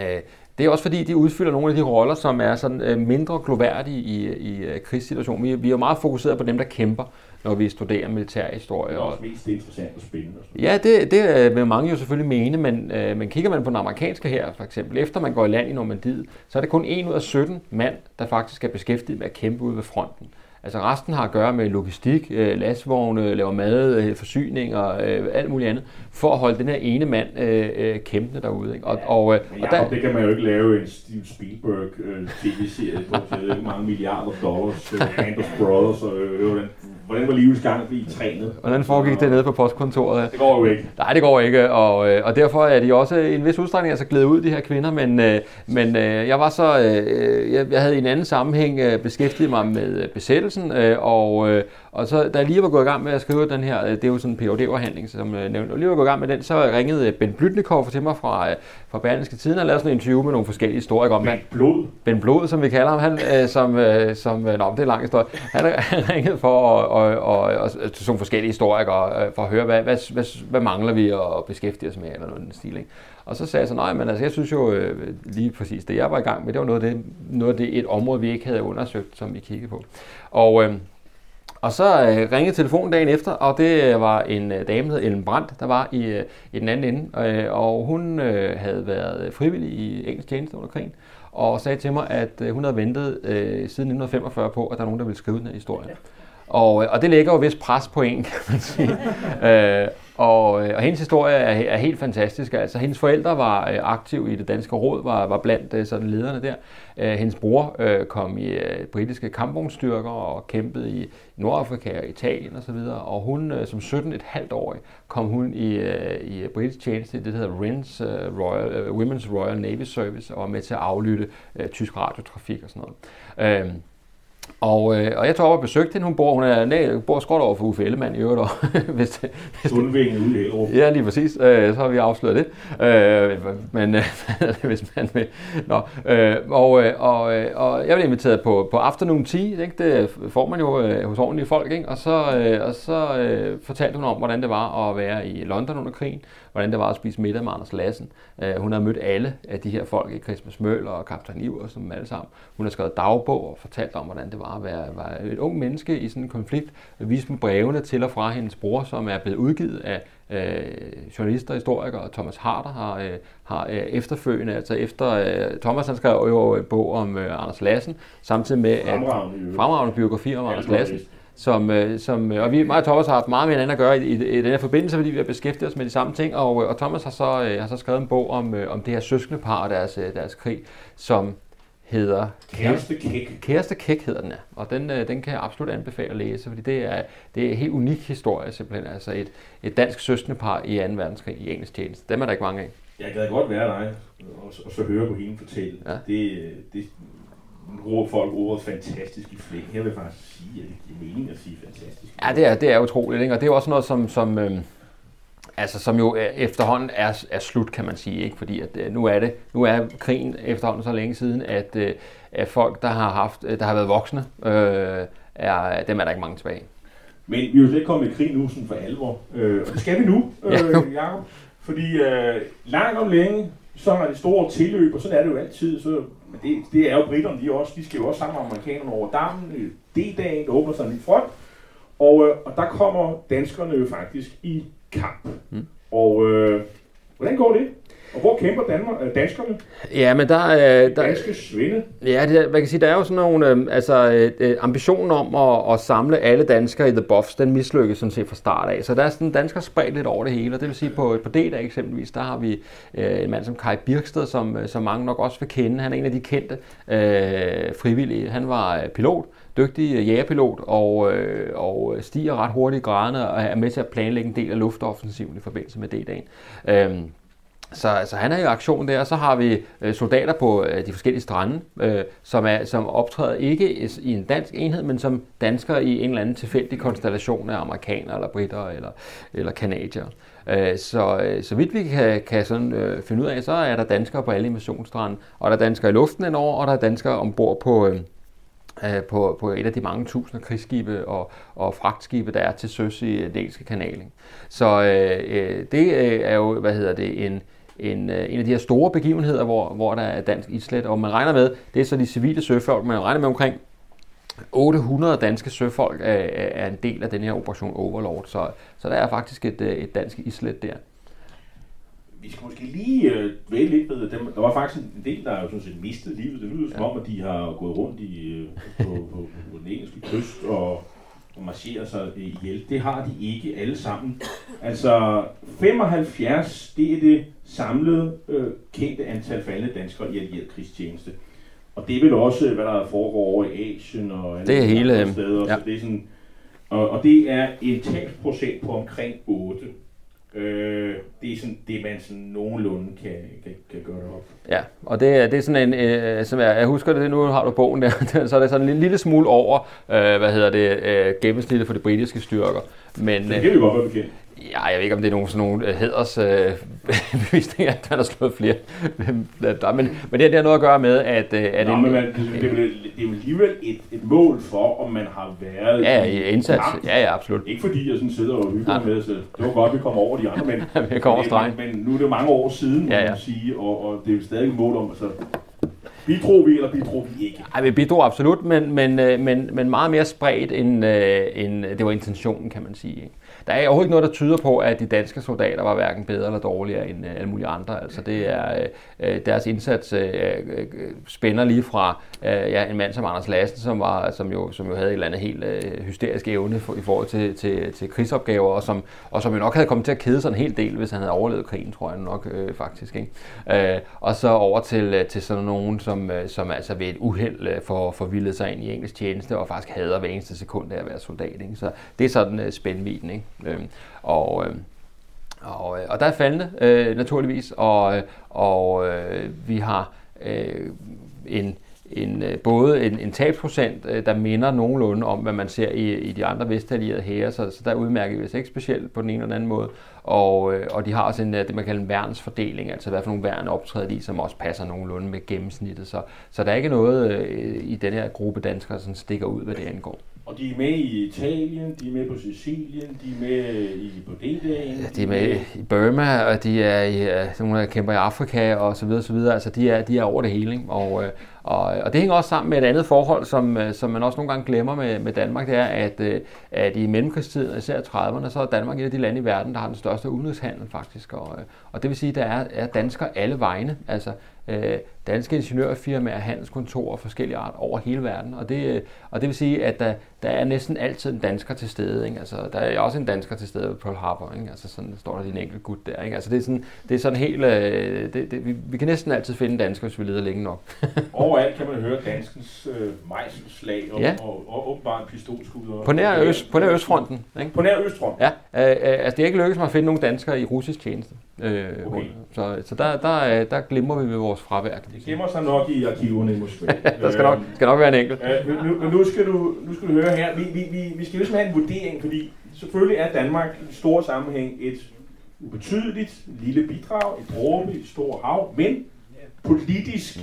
øh, det er også fordi, de udfylder nogle af de roller, som er sådan øh, mindre gloværdige i, i krigssituationen. Vi, vi er jo meget fokuseret på dem, der kæmper, når vi studerer militærhistorie. Det er Og, også mest interessant og spændende. Sådan. Ja, det, det øh, vil mange jo selvfølgelig mene, men, øh, men kigger man på den amerikanske her, for eksempel, efter man går i land i Normandiet, så er det kun 1 ud af 17 mand, der faktisk er beskæftiget med at kæmpe ude ved fronten. Altså resten har at gøre med logistik, øh, lastvogne, laver mad, øh, forsyninger, øh, alt muligt andet, for at holde den her ene mand øh, øh, kæmpende derude. Ikke? Og, og, øh, Men og Jacob, det kan man jo ikke lave en Steven Spielberg øh, tv-serie på mange milliarder dollars, øh, of Brothers, og øh, hvordan, hvordan var livets gang blive trænet? hvordan foregik det nede på postkontoret? Det går jo ikke. Nej, det går ikke, og, øh, og derfor er de også i en vis udstrækning altså glædet ud, de her kvinder, men, øh, men øh, jeg var så, jeg, jeg havde i en anden sammenhæng beskæftiget mig med besættelsen, og, og så da jeg lige var gået i gang med at skrive den her, det er jo sådan en phd afhandling som jeg nævnte, og lige var gået i gang med den, så ringede Ben Blytnikov til mig fra, fra Berlingske Tiden og lavede sådan en interview med nogle forskellige historikere om, hvad, blod. Ben Blod, som vi kalder ham, han, øh, som, øh, som øh, nå, det er en lang historie. Han, han ringede for at, og, og, og, til sådan forskellige historikere, øh, for at høre, hvad, hvad, hvad, hvad mangler vi at beskæftige os med, eller noget i den stil. Ikke? Og så sagde jeg så, nej, men altså, jeg synes jo øh, lige præcis det, jeg var i gang med, det var noget af det, noget af det et område, vi ikke havde undersøgt, som vi kiggede på. Og, øh, og så øh, ringede telefonen dagen efter, og det øh, var en øh, dame, der hed Ellen Brandt, der var i, øh, i den anden ende. Øh, og hun øh, havde været frivillig i engelsk tjeneste under krigen, og sagde til mig, at øh, hun havde ventet øh, siden 1945 på, at der er nogen, der ville skrive den her historie. Og, øh, og det lægger jo vist pres på en, kan man sige. øh, og, øh, og hendes historie er, er helt fantastisk. Altså, hendes forældre var øh, aktive i det danske råd, var, var blandt øh, sådan lederne der. Øh, hendes bror øh, kom i øh, britiske kampvognsstyrker og kæmpede i Nordafrika og Italien osv. Og hun, øh, som 17,5-årig, kom hun i, øh, i britisk tjeneste i det, der hedder RINS, øh, Royal, øh, Women's Royal Navy Service, og var med til at aflytte øh, tysk radiotrafik og sådan noget. Øh, og, øh, og jeg tog op og besøgte hende. Hun bor, hun er, næ, bor skråt over for Uffe Ellemann i øvrigt. Og, hvis det, hvis det, Sundvingen ude i Hellerup. ja, lige præcis. Øh, så har vi afsløret det. Øh, men øh, hvis man vil. Nå, øh, og, øh, og, øh, og jeg blev inviteret på, på afternoon tea. Ikke? Det får man jo øh, hos ordentlige folk. Ikke? Og så, øh, og så øh, fortalte hun om, hvordan det var at være i London under krigen. Hvordan det var at spise middag med Anders Lassen. Øh, hun har mødt alle af de her folk. Ikke? Christmas Møller og Kaptajn Iver, som alle sammen. Hun har skrevet dagbog og fortalt om, hvordan det var at være, være et ung menneske i sådan en konflikt. Vist med brevene til og fra hendes bror, som er blevet udgivet af øh, journalister, historikere, og Thomas Harder har, øh, har øh, efterfølgende, altså efter, øh, Thomas han skrev jo en bog om øh, Anders Lassen, samtidig med at Fremragende biografi om Anders Lassen. Som, øh, som, øh, og vi, mig og Thomas har haft meget med hinanden at gøre i, i, i den her forbindelse, fordi vi har beskæftiget os med de samme ting, og, øh, og Thomas har så, har så skrevet en bog om, om det her søskende par og deres, deres krig, som hedder Kæreste kæk. Kæreste Kæk hedder den, ja. Og den, den kan jeg absolut anbefale at læse, fordi det er, det er en helt unik historie simpelthen. Altså et, et dansk søskendepar i 2. verdenskrig i engelsk tjeneste. Dem er der ikke mange af. Jeg gad godt være dig, og, og så høre på hende fortælle. Ja. Det, det bruger folk ordet fantastisk i flæng. Jeg vil faktisk sige, at det giver mening at sige fantastisk. Ja, det er, det er utroligt, ikke? og det er også noget, som, som øh, Altså, som jo øh, efterhånden er, er slut, kan man sige, ikke? fordi at, øh, nu er det nu er krigen efterhånden så længe siden, at, øh, at folk, der har haft, der har været voksne, øh, er, dem er der ikke mange tilbage. Men vi er jo slet ikke kommet i krig nu sådan for alvor. Øh, og det skal vi nu, øh, Jacob. Fordi øh, langt om længe, så er det store tilløb, og sådan er det jo altid. Så, men det, det er jo britterne, de, også, de skal jo også sammen med amerikanerne over dammen. D-dagen, der åbner sig en ny front. Og, øh, og der kommer danskerne jo faktisk i kamp. Mm. Og øh, hvordan går det? Og hvor kæmper Danmark, øh, danskerne? Ja, men der er... Der, danske svinde. Ja, det, man kan sige, der er jo sådan nogle... Øh, altså, øh, ambitionen om at, at, samle alle danskere i The Buffs, den mislykkes sådan set fra start af. Så der er sådan danskere spredt lidt over det hele. Og det vil sige, på, på D-dag eksempelvis, der har vi øh, en mand som Kai Birksted, som, øh, som mange nok også vil kende. Han er en af de kendte øh, frivillige. Han var øh, pilot dygtig øh, jægerpilot og, øh, og stiger ret hurtigt i graderne og er med til at planlægge en del af luftoffensiven i forbindelse med D-dagen. Øhm, så altså, han er i aktion der, så har vi øh, soldater på øh, de forskellige strande, øh, som, er, som optræder ikke i en dansk enhed, men som danskere i en eller anden tilfældig konstellation af amerikanere, eller britter, eller, eller kanadier. Øh, så, øh, så vidt vi kan, kan sådan, øh, finde ud af, så er der danskere på alle invasionsstrande, og der er danskere i luften indover, og der er danskere ombord på, øh, øh, på, på et af de mange tusinder krigsskibe og, og fragtskibe, der er til søs i den engelske kanal. Så øh, øh det øh, er jo, hvad hedder det, en, en, øh, en af de her store begivenheder, hvor, hvor der er dansk islet, og man regner med, det er så de civile søfolk, man regner med omkring 800 danske søfolk er, er en del af den her operation Overlord, så, så der er faktisk et, øh, et dansk islet der. Vi skal måske lige øh, dvæle lidt ved dem. Der var faktisk en del, der jo sådan set mistet livet. Det lyder som ja. om, at de har gået rundt i, øh, på, på, på den engelske kyst og og marchere sig ihjel. Det har de ikke alle sammen. Altså 75, det er det samlede øh, kendte antal faldende danskere i allieret krigstjeneste. Og det er vel også, hvad der foregår over i Asien og alle det er hele, andre steder. Ja. Så det er sådan, og, og det er en tabsprocent på omkring 8. Øh, det er sådan det, man sådan nogenlunde kan, kan, kan gøre det op. Ja, og det, det er sådan en, øh, som jeg, jeg husker det, nu har du bogen der, så er det sådan en lille smule over, øh, hvad hedder det, øh, gennemsnittet for de britiske styrker. Men, det kan vi godt være bekendt. Ja, jeg ved ikke, om det er nogen sådan nogle øh, heders øh, bevisninger, at han har slået flere. men, men det, det har noget at gøre med, at... Øh, at Nå, en, men man, det, er vel, det er jo alligevel et, et mål for, om man har været ja, i indsats. Kamp. Ja, ja, absolut. Ikke fordi jeg sådan sidder og hygger ja. med, så det var godt, vi kommer over de andre, men, vi kommer men, men, nu er det mange år siden, må ja, ja. man sige, og, og det er jo stadig et mål om, altså, Bidrog vi, eller bidrog vi ikke? Nej, vi bidrog absolut, men, men, øh, men, men meget mere spredt, end, end det var intentionen, kan man sige. Ikke? Der er overhovedet ikke noget, der tyder på, at de danske soldater var hverken bedre eller dårligere end øh, alle mulige andre. Altså det er, øh, øh deres indsats øh, øh, spænder lige fra øh, ja, en mand som Anders Lassen, som, var, som, jo, som jo havde et eller andet helt øh, hysterisk evne for, i forhold til, til, til krigsopgaver, og som, og som jo nok havde kommet til at kede sig en hel del, hvis han havde overlevet krigen, tror jeg nok øh, faktisk. Ikke? Øh, og så over til, til sådan nogen, som, som altså ved et uheld øh, for, forvildet sig ind i engelsk tjeneste, og faktisk hader hver eneste sekund af at være soldat. Ikke? Så det er sådan øh, spændviden. Ikke? Øh, og, øh, og, og der er faldende, øh, naturligvis, og, øh, og øh, vi har øh, en, en, øh, både en, en tabsprocent, øh, der minder nogenlunde om, hvad man ser i, i de andre vestallierede hære, så, så der udmærker vi os ikke specielt på den ene eller anden måde. Og, og de har også en, det, man kalder en værnsfordeling, altså hvad for nogle værn optræder de, som også passer nogenlunde med gennemsnittet. Så, så der er ikke noget øh, i den her gruppe danskere, som stikker ud, hvad det angår. Og de er med i Italien, de er med på Sicilien, de er med i på D-dagen. Ja, de er med i Burma, og de er i, øh, nogle der kæmper i Afrika og så videre, så videre. Altså de er, de er over det hele. Ikke? Og, øh, og, og det hænger også sammen med et andet forhold, som, øh, som man også nogle gange glemmer med, med Danmark, det er, at, øh, at i mellemkrigstiden, især 30'erne, så er Danmark et af de lande i verden, der har den største udenrigshandel faktisk. Og, øh, og det vil sige, at der er, er danskere alle vegne. Altså, øh, danske ingeniørfirmaer, handelskontorer og forskellige art over hele verden. Og det, og det vil sige, at der, der er næsten altid en dansker til stede. Ikke? Altså, der er også en dansker til stede ved Pearl Harbor. Ikke? Altså, sådan står der din enkelt gut der. Ikke? Altså, det, er sådan, det er sådan helt... Øh, det, det, vi, vi, kan næsten altid finde danskere, hvis vi leder længe nok. Overalt kan man høre danskens øh, mejselslag og, ja. og, og, og åbenbart pistolskud. Og, på nær, øst, på nær Østfronten. Ikke? På nær Østfronten? Ja. Øh, øh, altså, det er ikke lykkedes mig at finde nogle danskere i russisk tjeneste. Øh, okay. Så, så der, der, der glemmer vi med vores fravær. Det gemmer sig nok i arkiverne i Moskva. der skal nok, skal nok være en enkelt. Øh, nu, nu, skal du, nu skal du høre her. Vi, vi, vi, vi skal ligesom have en vurdering, fordi selvfølgelig er Danmark i stor sammenhæng et ubetydeligt lille bidrag, et dråbe i et stort hav, men politisk,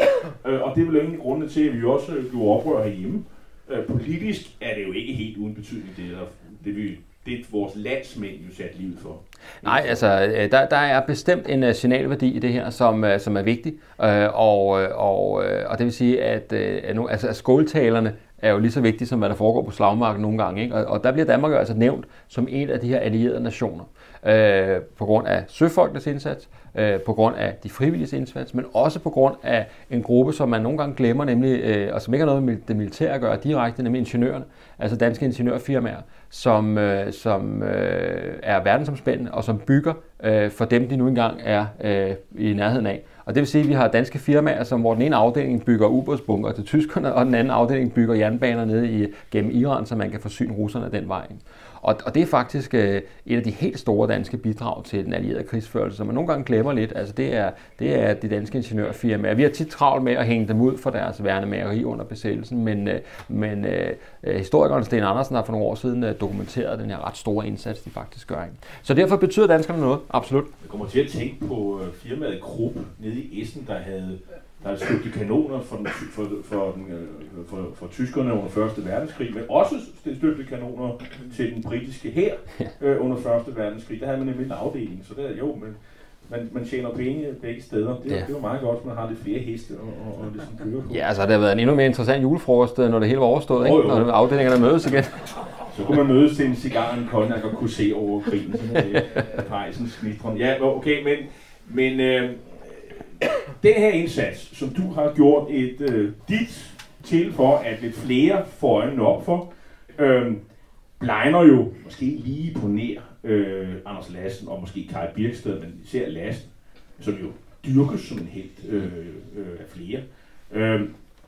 øh, og det er vel egentlig grundene til, at vi også øh, gjorde oprør herhjemme, øh, politisk er det jo ikke helt uden betydning, det, der, det, vi, det vores landsmænd jo sat livet for. Nej, altså, øh, der, der er bestemt en øh, signalværdi i det her, som, som er vigtig, øh, og, og, og det vil sige, at, at, nu, altså, at skåltalerne er jo lige så vigtige, som hvad der foregår på slagmarken nogle gange. Ikke? Og, og der bliver Danmark jo altså nævnt som en af de her allierede nationer, øh, på grund af søfolkenes indsats, øh, på grund af de frivillige indsats, men også på grund af en gruppe, som man nogle gange glemmer, nemlig, øh, og som ikke har noget med det militære at gøre direkte, nemlig ingeniørerne, altså danske ingeniørfirmaer, som, øh, som øh, er verdensomspændende og som bygger øh, for dem, de nu engang er øh, i nærheden af. Og det vil sige, at vi har danske firmaer, som hvor den ene afdeling bygger ubådsbunker til tyskerne, og den anden afdeling bygger jernbaner nede i, gennem Iran, så man kan forsyne russerne den vej. Og, og det er faktisk øh, et af de helt store danske bidrag til den allierede krigsførelse, som man nogle gange glemmer lidt. Altså det er, det er de danske ingeniørfirmaer. Vi har tit travlt med at hænge dem ud for deres værnemageri under besættelsen, men, øh, men øh, øh historikeren Sten Andersen har for nogle år siden øh, dokumenteret den her ret store indsats, de faktisk gør. Ikke? Så derfor betyder danskerne noget, absolut. Jeg kommer til at tænke på øh, firmaet Krupp nede i Essen, der havde der er støbte kanoner for, den, for, for, den, øh, for, for tyskerne under Første Verdenskrig, men også støbte kanoner til den britiske hær øh, under Første Verdenskrig. Der havde man nemlig en afdeling, så der jo, men man, man tjener penge begge steder. Det, ja. det var meget godt, man har lidt flere heste og, og, og ligesom køre på. Ja, altså det har været en endnu mere interessant julefrokost, øh, når det hele var overstået, ikke? når afdelingerne mødes igen. Så kunne man mødes til en cigar, en cognac og kunne se over krigen, sådan det pejsens knitron. Ja, okay, men, men øh, den her indsats, som du har gjort et øh, dit til for, at lidt flere får øjnene op for, øh, blegner jo måske lige på nær øh, Anders Lassen og måske Kai Birksted, men især Lassen, som jo dyrkes som en helt øh, øh, af flere. Øh,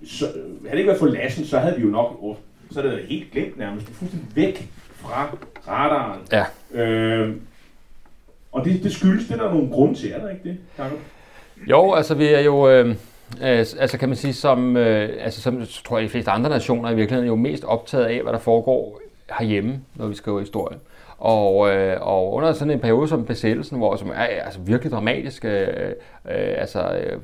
så havde det ikke været for Lassen, så havde vi jo nok, så havde det været helt glemt nærmest, fuldstændig væk fra radaren. Ja. Øh, og det, det skyldes det, der er nogle grunde til, er der ikke det, Jacob? Jo, altså vi er jo, øh, altså kan man sige, som, øh, altså som tror jeg de fleste andre nationer i virkeligheden jo mest optaget af, hvad der foregår herhjemme, når vi skriver historie. Og, øh, og under sådan en periode som besættelsen, hvor som er altså virkelig dramatisk, øh, øh, altså øh,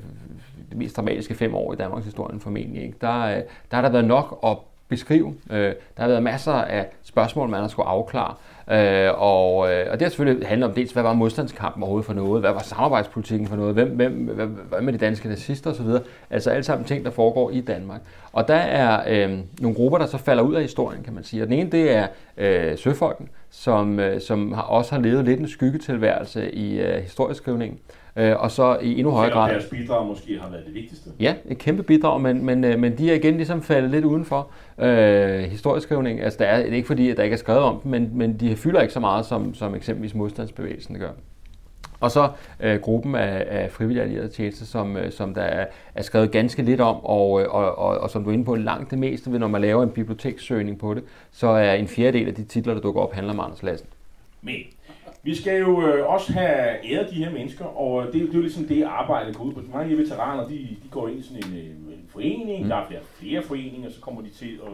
det mest dramatiske fem år i Danmarks historie formentlig, ikke? Der, øh, der har der været nok at beskrive. Øh, der har været masser af spørgsmål, man har skulle afklare. Øh, og, øh, og det har selvfølgelig handlet om dels, hvad var modstandskampen overhovedet for noget, hvad var samarbejdspolitikken for noget, hvem, hvem, hvad, hvad med de danske nazister osv. Altså alle sammen ting, der foregår i Danmark. Og der er øh, nogle grupper, der så falder ud af historien, kan man sige. Og den ene, det er øh, søfolken, som, øh, som har, også har levet lidt en skyggetilværelse i øh, historieskrivningen. Øh, og så i endnu højere grad... deres bidrag måske har været det vigtigste. Ja, et kæmpe bidrag, men, men, øh, men de er igen ligesom faldet lidt udenfor øh, historieskrivning. Altså, der er, det er ikke fordi, at der ikke er skrevet om dem, men, men de fylder ikke så meget, som, som eksempelvis modstandsbevægelsen gør. Og så øh, gruppen af, af frivillige allierede tjenester, som, øh, som der er, er skrevet ganske lidt om, og, øh, og, og, og som du er inde på langt det meste, når man laver en bibliotekssøgning på det, så er en fjerdedel af de titler, der dukker op, handler om Anders Lassen. Men vi skal jo øh, også have æret de her mennesker, og det, det er jo ligesom det arbejde går ud på. Mange af de veteraner, de, de går ind i sådan en, øh, en forening, mm. der er flere, flere foreninger, så kommer de til at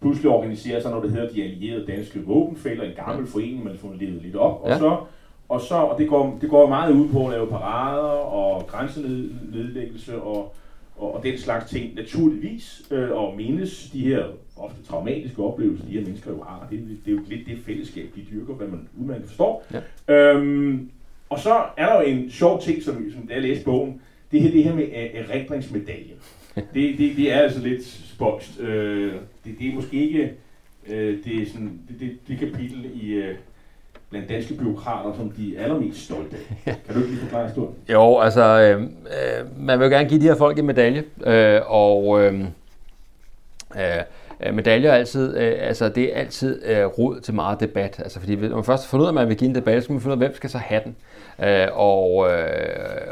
pludselig organisere sig, når det hedder de allierede danske våbenfælder, en gammel ja. forening, man får levet lidt op, ja. og så og, så, og det, går, det går meget ud på at lave parader og grænsenedlæggelse og, og, og den slags ting, naturligvis, øh, og mindes de her ofte traumatiske oplevelser, de her mennesker jo har. Det, det er jo lidt det fællesskab, de dyrker, hvad man udmærket forstår. Ja. Øhm, og så er der jo en sjov ting, som, som da jeg læste bogen, det her, det her med erindringsmedaljen. det, det, det er altså lidt spøjst. Øh, det, det er måske ikke øh, det, er sådan, det, det, det kapitel i, øh, blandt danske byråkrater, som de er allermest stolte af. Kan du ikke lige forklare historien? Jo, altså, øh, øh, man vil jo gerne give de her folk en medalje, øh, og øh, øh, Øh, medaljer er altid, øh, altså det er altid øh, råd til meget debat. Altså fordi når man først finder ud af, at man vil give en debat, så skal man finde ud af, hvem skal så have den. Øh, og, øh,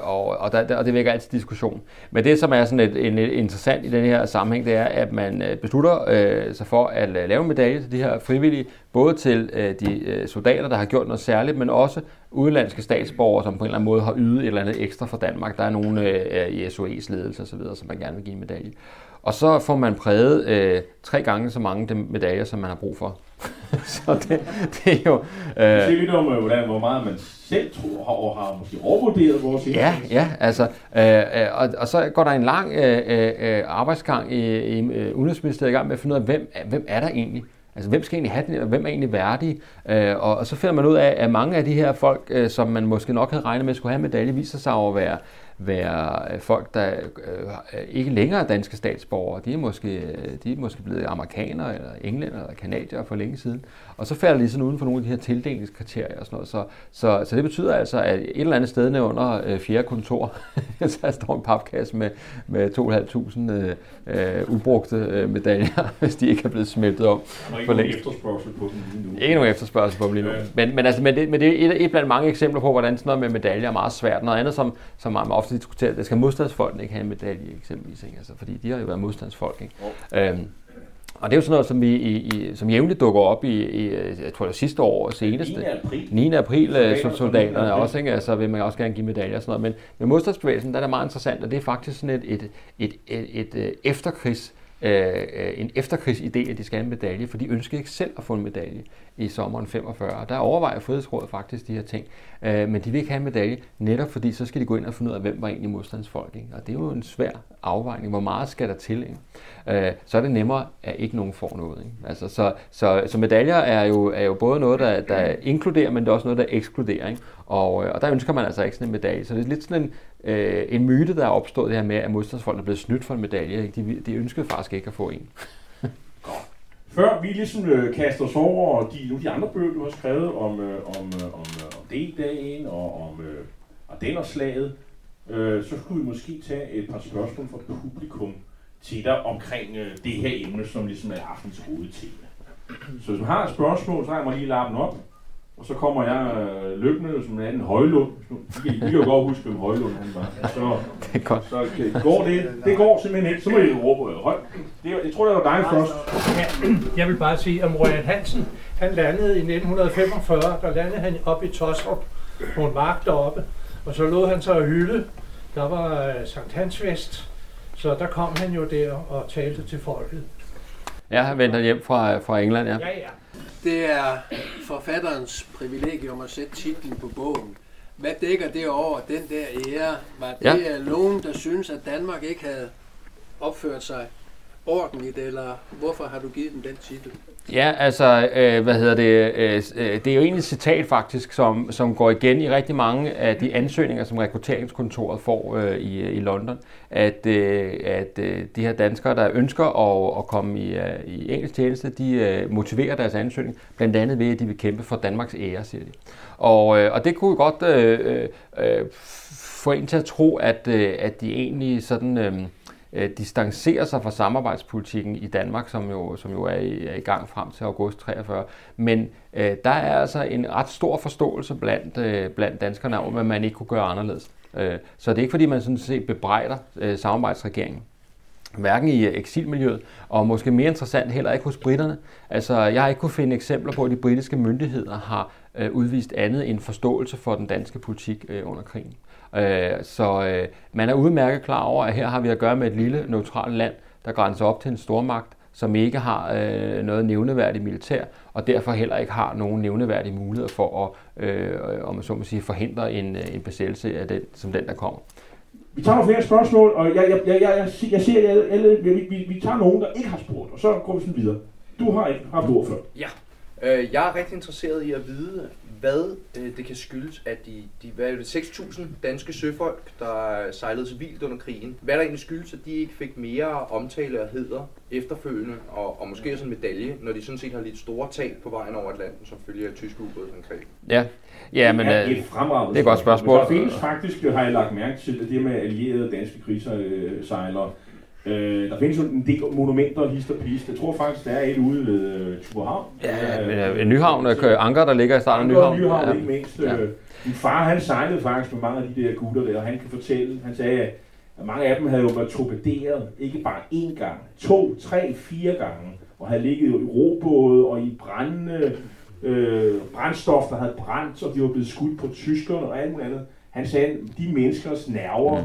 og, og, der, og det vækker altid diskussion. Men det, som er sådan et, en, et interessant i den her sammenhæng, det er, at man øh, beslutter øh, sig for at øh, lave en medalje til de her frivillige, både til øh, de øh, soldater, der har gjort noget særligt, men også udenlandske statsborgere, som på en eller anden måde har ydet et eller andet ekstra for Danmark. Der er nogle øh, i SOE's ledelse osv., som man gerne vil give en medalje. Og så får man præget øh, tre gange så mange medaljer, som man har brug for. så det, det er jo... Øh, Øh, Se lidt om, øh, hvordan, hvor meget man selv tror har, og har måske overvurderet vores Ja, ja, altså, øh, øh, og, og så går der en lang øh, øh, arbejdsgang i, i øh, Udenrigsministeriet i gang med at finde ud af, hvem, hvem er der egentlig? Altså, hvem skal egentlig have den, og hvem er egentlig værdig? Øh, og, og så finder man ud af, at mange af de her folk, øh, som man måske nok havde regnet med skulle have medalje, viser sig at være, være øh, folk, der øh, øh, ikke længere er danske statsborgere. De er, måske, øh, de er måske blevet amerikanere, eller englænder, eller kanadier for længe siden. Og så falder de sådan uden for nogle af de her tildelingskriterier og sådan noget. Så, så, så det betyder altså, at et eller andet sted under øh, fjerde kontor, så står en papkasse med, med 2.500 øh, øh, ubrugte øh, medaljer, hvis de ikke er blevet smeltet om Der er ikke nogen efterspørgsel på dem lige nu. Ikke nogen efterspørgsel på dem lige nu. Men, men, altså, men, det, men det er et, et blandt mange eksempler på, hvordan sådan noget med medaljer er meget svært. Noget andet, som, som man ofte diskuterer, det skal modstandsfolkene ikke have en medalje eksempelvis. Ikke? Altså, fordi de har jo været modstandsfolk. Ikke? Øhm, og det er jo sådan noget, som, vi, i, i, som jævnligt dukker op i, i, jeg tror det var sidste år og seneste. 9. april. 9. april, øh, som soldaterne 9. april. også, ikke? altså vil man også gerne give medaljer og sådan noget. Men med modstandsbevægelsen, der er det meget interessant, og det er faktisk sådan et, et, et, et, et, et efterkrigs, Øh, øh, en efterkrigsidé, at de skal have en medalje, for de ønskede ikke selv at få en medalje i sommeren 45. Der overvejer Frihedsrådet faktisk de her ting, øh, men de vil ikke have en medalje, netop fordi så skal de gå ind og finde ud af, hvem var egentlig modstandsfolk. Ikke? Og det er jo en svær afvejning. Hvor meget skal der til? Ikke? Øh, så er det nemmere, at ikke nogen får noget. Ikke? Altså, så, så, så medaljer er jo, er jo både noget, der, der inkluderer, men det er også noget, der ekskluderer. Ikke? Og, øh, og der ønsker man altså ikke sådan en medalje. Så det er lidt sådan en, øh, en myte, der er opstået det her med, at modstandsfolk er blevet snydt for en medalje. Ikke? De, de ønskede faktisk ikke at få en. Før vi ligesom øh, kaster os over de, nu de andre bøger, du har skrevet om, øh, om, øh, om, øh, om D-dagen og om øh, Ardennerslaget, øh, så skulle vi måske tage et par spørgsmål fra publikum til dig omkring øh, det her emne, som ligesom er aftens hovedtema. Så hvis man har et spørgsmål, så har jeg mig lige lappen op, og så kommer jeg øh, løbende som en anden Højlund. I kan, I kan jo godt huske, hvem Højlund han var. Så, Det er godt. så kan- går det, det går simpelthen ikke. Så må I råbe øh, højt. Det, jeg tror, det var dig først. Ja, jeg vil bare sige om Royal Hansen. Han landede i 1945, der landede han op i Tostrup på en mark deroppe. Og så lod han sig at hylde. Der var øh, Sankt Hans Fest. Så der kom han jo der og talte til folket. Jeg har vendt hjem fra, fra England, ja. Ja, ja. Det er forfatterens privilegium at sætte titlen på bogen. Hvad dækker det over, den der ære? Var det Ja. ja. nogen, der synes, at Danmark ikke havde opført sig ordentligt, eller hvorfor har du givet den den titel? Ja, altså, øh, hvad hedder det? Øh, øh, det er jo egentlig et citat faktisk, som, som går igen i rigtig mange af de ansøgninger, som rekrutteringskontoret får øh, i, øh, i London, at, øh, at øh, de her danskere, der ønsker at, at komme i, øh, i engelsk tjeneste, de øh, motiverer deres ansøgning, blandt andet ved, at de vil kæmpe for Danmarks ære, siger de. Og, øh, og det kunne godt øh, øh, øh få en til at tro, at, øh, at de egentlig sådan... Øh, øh, distancerer sig fra samarbejdspolitikken i Danmark, som jo, som jo er, i, er i gang frem til august 43. Men øh, der er altså en ret stor forståelse blandt, øh, blandt danskerne om, at man ikke kunne gøre anderledes. Øh, så det er ikke fordi, man sådan set bebrejder øh, samarbejdsregeringen hverken i eksilmiljøet, og måske mere interessant heller ikke hos britterne. Altså, jeg har ikke kunne finde eksempler på, at de britiske myndigheder har øh, udvist andet end forståelse for den danske politik øh, under krigen. Øh, så øh, man er udmærket klar over, at her har vi at gøre med et lille neutralt land, der grænser op til en stormagt, som ikke har øh, noget nævneværdigt militær, og derfor heller ikke har nogen nævneværdige muligheder for at, øh, om man så må sige, forhindre en, en besættelse af den, som den, der kommer. Vi tager flere spørgsmål, og jeg, jeg, jeg, jeg, jeg, jeg, jeg ser, at alle, vi, vi, vi tager nogen, der ikke har spurgt, og så går vi sådan videre. Du har ikke haft ord før. Ja. Øh, jeg er rigtig interesseret i at vide, hvad øh, det kan skyldes, at de, de hvad er det, 6.000 danske søfolk, der sejlede civilt under krigen, hvad der egentlig skyldes, at de ikke fik mere omtale og heder efterfølgende, og, og måske også en medalje, når de sådan set har lidt store tab på vejen over Atlanten, som følge af tyske ubådsangreb. Ja, ja men det er øh, et fremragende det er et godt spørgsmål. Der findes faktisk, øh, har jeg lagt mærke til, at det med allierede danske krigsejlere, Øh, der findes jo en del monumenter, hist og pist. Jeg tror faktisk, der er et ude ved øh, Tuborghavn. ja, øh, Nyhavn, øh, Anker, der ligger i starten af Nyhavn. Nyhavn, ikke mindst. Ja. Ja. Min far, han sejlede faktisk med mange af de der gutter der, og han kan fortælle, han sagde, at mange af dem havde jo været torpederet, ikke bare én gang, to, tre, fire gange, og havde ligget i robåde og i brændende øh, brændstof, der havde brændt, og de var blevet skudt på tyskerne og alt muligt andet. Han sagde, at de menneskers nerver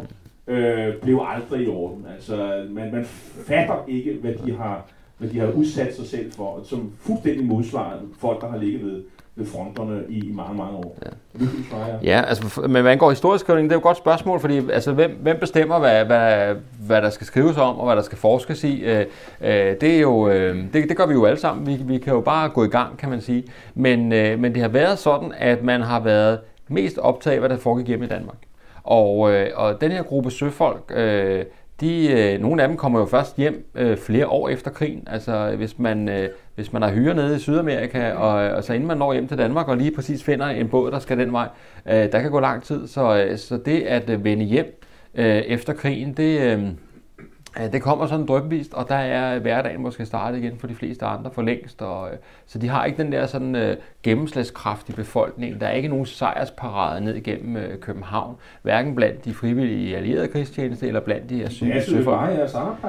øh, blev aldrig i orden. Altså, man, man fatter ikke, hvad de har hvad de har udsat sig selv for, som fuldstændig modsvarer folk, der har ligget ved, ved fronterne i, i mange, mange år. Ja. Ja. Altså, men hvad angår historieskrivning, det er jo et godt spørgsmål, fordi altså, hvem, hvem bestemmer, hvad, hvad, hvad der skal skrives om, og hvad der skal forskes i? Øh, øh, det, er jo, øh, det, det gør vi jo alle sammen. Vi, vi kan jo bare gå i gang, kan man sige. Men, øh, men det har været sådan, at man har været mest optaget af, hvad der foregik hjemme i Danmark. Og, øh, og den her gruppe søfolk, øh, de, øh, nogle af dem kommer jo først hjem øh, flere år efter krigen. Altså hvis man, øh, hvis man har hyre nede i Sydamerika, og, og så inden man når hjem til Danmark og lige præcis finder en båd, der skal den vej, øh, der kan gå lang tid. Så, øh, så det at øh, vende hjem øh, efter krigen, det, øh, det kommer sådan drøbvist, og der er hverdagen måske startet igen for de fleste andre for længst. Og, øh, så de har ikke den der sådan øh, gennemslagskraft i befolkningen. Der er ikke nogen sejrsparade ned igennem øh, København, hverken blandt de frivillige allierede krigstjeneste eller blandt de asylsøgere. Det er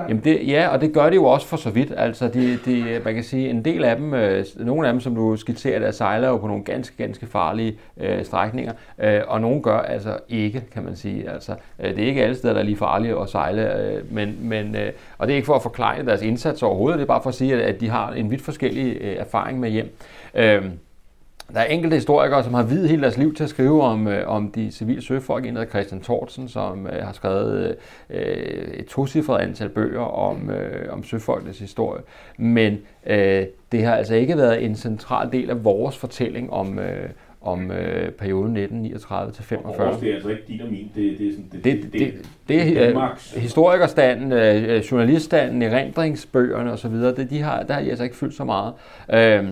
Jamen det, ja, og det gør de jo også for så vidt. Altså de, de, man kan sige, en del af dem, øh, nogle af dem, som du skitserer, der sejler jo på nogle ganske, ganske farlige øh, strækninger, øh, og nogle gør altså ikke, kan man sige. Altså, øh, det er ikke alle steder, der er lige farlige at sejle, øh, men, men, øh, og det er ikke for at forklare deres indsats overhovedet, det er bare for at sige, at, at de har en vidt forskellig øh, erfaring med hjem. Øh, der er enkelte historikere, som har videt hele deres liv til at skrive om, øh, om de civile søfolk. En af Christian Thorsen, som øh, har skrevet øh, et tocifret antal bøger om, øh, om søfolkenes historie. Men øh, det har altså ikke været en central del af vores fortælling om, øh, om øh, perioden 1939 til 45. Og det er altså ikke din og min, det, det er sådan, det, det, det, det, det er Danmarks. historikerstanden, øh, journaliststanden, erindringsbøgerne osv., det, de har, der har de altså ikke fyldt så meget. Øh,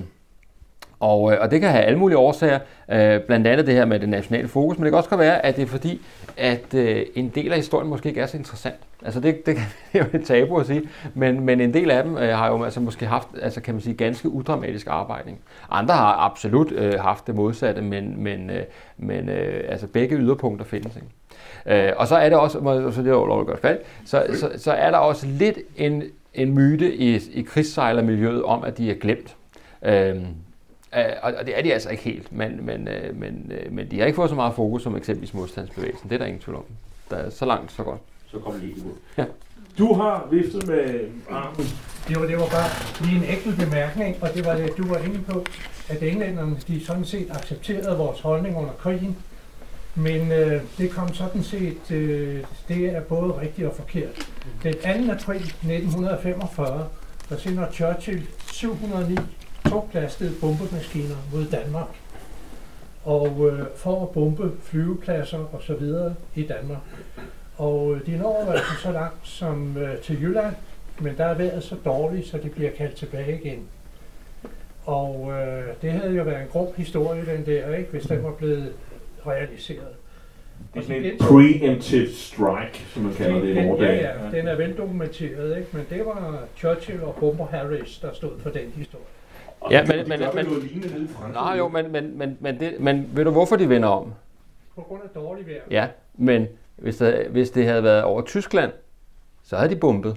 og, øh, og det kan have alle mulige årsager, øh, blandt andet det her med det nationale fokus, men det kan også være, at det er fordi, at øh, en del af historien måske ikke er så interessant. Altså det, det, det er jo et tabu at sige, men, men en del af dem øh, har jo altså måske haft, altså kan man sige, ganske udramatisk arbejde. Andre har absolut øh, haft det modsatte, men, men, øh, men øh, altså begge yderpunkter findes. Ikke? Øh, og så er det også, så det er jo godt fald, så, så, så er der også lidt en, en myte i, i krigssejlermiljøet om, at de er glemt. Øh, og det er de altså ikke helt, men, men, øh, men, øh, men de har ikke fået så meget fokus som eksempelvis modstandsbevægelsen. Det er der ingen tvivl om. Der er så langt, så godt. Så kommer lige ud. Ja. Du har viftet med armen. Det var, det var bare lige en enkelt bemærkning, og det var det, du var inde på, at englænderne de sådan set accepterede vores holdning under krigen, men øh, det kom sådan set, øh, det er både rigtigt og forkert. Den 2. april 1945, der sender Churchill 709 tunglastede bombemaskiner mod Danmark og øh, for at bombe flyvepladser og så videre i Danmark. Og øh, de når altså så langt som øh, til Jylland, men der er været så dårligt, så de bliver kaldt tilbage igen. Og øh, det havde jo været en grum historie, den der, ikke, hvis den var blevet realiseret. Det er sådan et preemptive strike, som man kalder det i vores Ja, ja, den er veldokumenteret, ikke? men det var Churchill og Bomber Harris, der stod for den historie. Ja, men, men, men, men, nej, jo, men, men, men, men, det, men ved du, hvorfor de vender om? På grund af dårlig vejr. Ja, men hvis, der, hvis det havde været over Tyskland, så havde de bumpet.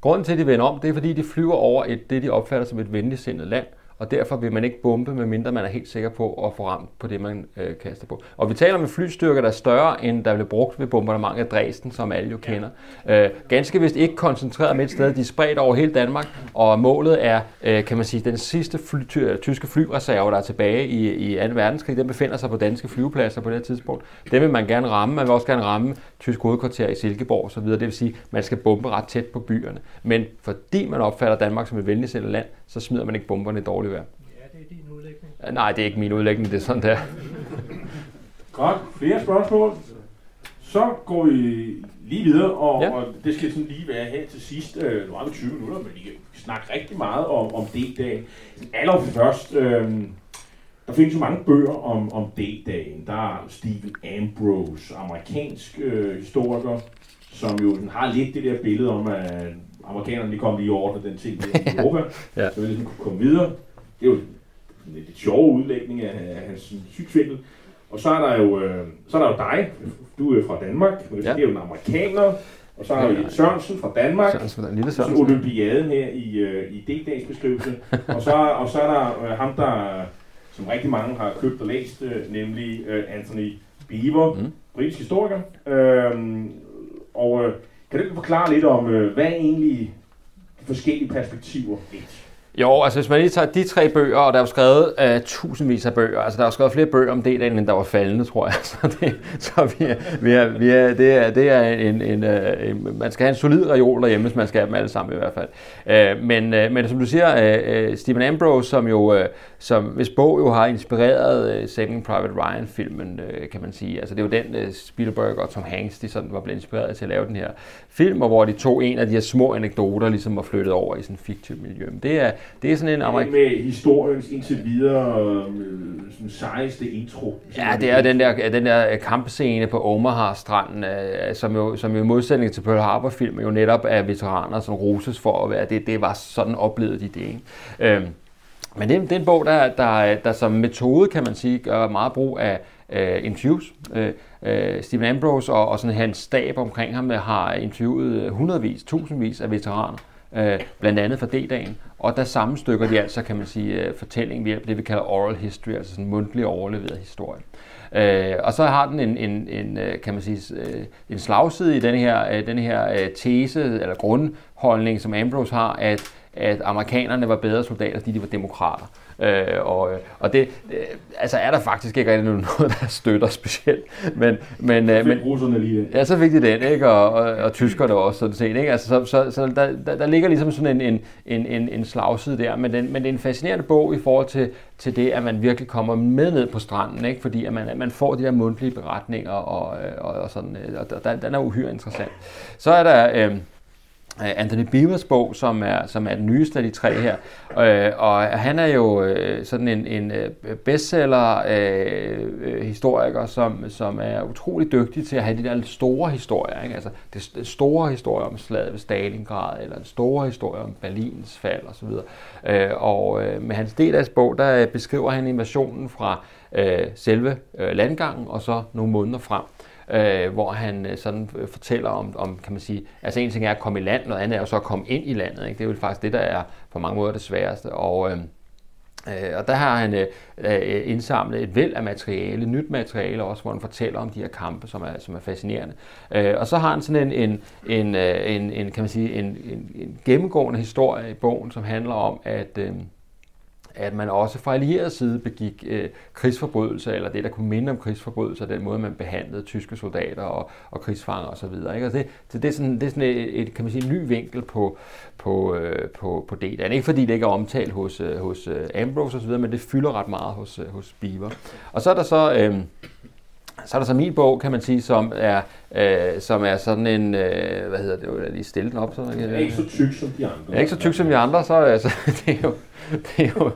Grunden til, at de vender om, det er, fordi de flyver over et, det, de opfatter som et venligsindet land, og derfor vil man ikke bombe, medmindre man er helt sikker på at få ramt på det, man øh, kaster på. Og vi taler om en flystyrke, der er større, end der blev brugt ved bombardementet af Dresden, som alle jo kender. Øh, ganske vist ikke koncentreret med et sted, de er spredt over hele Danmark, og målet er, øh, kan man sige, den sidste fly, ty, tyske flyreserve, der er tilbage i, i 2. verdenskrig, den befinder sig på danske flyvepladser på det her tidspunkt. Den vil man gerne ramme. Man vil også gerne ramme tysk hovedkvarter i Silkeborg osv. Det vil sige, at man skal bombe ret tæt på byerne. Men fordi man opfatter Danmark som et venligsindet land, så smider man ikke bomberne i dårligt vejr. Ja, det er din udlægning. Nej, det er ikke min udlægning, det er sådan der. Godt, flere spørgsmål. Så går vi lige videre, og, ja. og det skal sådan lige være her til sidst. Øh, nu har vi 20 minutter, men vi kan snakke rigtig meget om, om D-dag. Allerførst, øh, der findes jo mange bøger om, om D-dagen. Der er Stephen Ambrose, amerikansk øh, historiker, som jo den har lidt det der billede om, at amerikanerne de kom lige over den ting i Europa, ja. så vi ligesom kunne komme videre. Det er jo en lidt sjov udlægning af, af hans sygsvindel. Og så er der jo, øh, så er der jo dig, du er fra Danmark, men ja. det er jo en amerikaner, og så har vi Sørensen fra Danmark, Sørensen, den lille Sørensen. så Olympiaden her i, øh, i D-dags beskrivelse, og så, og så er der øh, ham, der som rigtig mange har købt og læst, øh, nemlig øh, Anthony Beaver, mm. britisk historiker. Øh, og øh, kan du ikke forklare lidt om, øh, hvad er egentlig de forskellige perspektiver lidt? Jo, altså hvis man lige tager de tre bøger, og der er jo skrevet uh, tusindvis af bøger, altså der er jo skrevet flere bøger om det, end der var faldende, tror jeg. Så, det, så vi er, vi er, vi er, det, er, det er en, en, uh, en, man skal have en solid reol derhjemme, hvis man skal have dem alle sammen i hvert fald. Uh, men, uh, men som du siger, uh, Stephen Ambrose, som jo, uh, som, hvis bog jo har inspireret uh, Saving Private Ryan-filmen, uh, kan man sige. Altså det er jo den, uh, Spielberg og Tom Hanks, de sådan var blevet inspireret til at lave den her film, og hvor de tog en af de her små anekdoter, ligesom var flyttet over i sådan en fiktiv miljø. Men det er, det er sådan en amerik... med historiens indtil videre øh, sådan sejeste intro. Ja, det er den der, den der kampscene på Omaha-stranden, øh, som jo, som jo i modsætning til Pearl Harbor-film jo netop er veteraner, som roses for at være det. Det var sådan oplevet de det, ikke? Øhm, men det, det er en bog, der, der, der som metode, kan man sige, gør meget brug af uh, interviews. Uh, uh, Stephen Ambrose og, og sådan hans stab omkring ham øh, har interviewet hundredvis, tusindvis af veteraner øh, blandt andet for D-dagen. Og der sammenstykker de altså, kan man sige, øh, fortællingen ved det, vi kalder oral history, altså sådan en mundtlig overleveret historie. Øh, og så har den en, en, en kan man sige, en slagside i den her, den her tese eller grundholdning, som Ambrose har, at, at amerikanerne var bedre soldater, fordi de var demokrater. Øh, og, og det, øh, altså er der faktisk ikke rigtig noget, der støtter specielt. Men, men, øh, men, russerne lige Ja, så fik de den, ikke? Og, og, og tyskerne også sådan set. Ikke? Altså, så, så, så der, der, der, ligger ligesom sådan en, en, en, en slagside der, men, den, men det er en fascinerende bog i forhold til, til det, at man virkelig kommer med ned på stranden, ikke? fordi at man, at man får de der mundtlige beretninger, og, og, og sådan, og der, den er uhyre interessant. Så er der... Øh, Øh, Anthony Beavers bog, som er, som er den nyeste af de tre her. Øh, og han er jo øh, sådan en, en øh, bestseller-historiker, øh, øh, historiker, som, som er utrolig dygtig til at have de der store historier. Ikke? Altså det store historie om slaget ved Stalingrad, eller en store historie om Berlins fald osv. Øh, og øh, med hans del af bog, der beskriver han invasionen fra øh, selve øh, landgangen, og så nogle måneder frem øh, hvor han øh, sådan øh, fortæller om, om, kan man sige, altså en ting er at komme i land, noget andet er jo så at komme ind i landet. Ikke? Det er jo faktisk det, der er på mange måder det sværeste. Og, øhm, øh, og der har han øh, øh, indsamlet et væld af materiale, nyt materiale også, hvor han fortæller om de her kampe, som er, som er fascinerende. Øh, og så har han sådan en, en, en, en, en kan man sige, en, en, en gennemgående historie i bogen, som handler om, at, øh, at man også fra allieret side begik øh, krigsforbrydelser, eller det, der kunne minde om krigsforbrydelser, den måde, man behandlede tyske soldater og, og krigsfanger osv. Ikke? Og det, det, det, er sådan, det er sådan et, et, kan man sige, en ny vinkel på, på, øh, på, på er ikke fordi, det ikke er omtalt hos, øh, hos øh, Ambrose osv., men det fylder ret meget hos, øh, hos Beaver. Og så er der så... Øh, så er der så min bog, kan man sige, som er, øh, som er sådan en, øh, hvad hedder det, jeg lige stille den op. Så, jeg, er ikke så tyk som de andre. Er ikke så tyk som de andre, så altså, det er jo, det er jo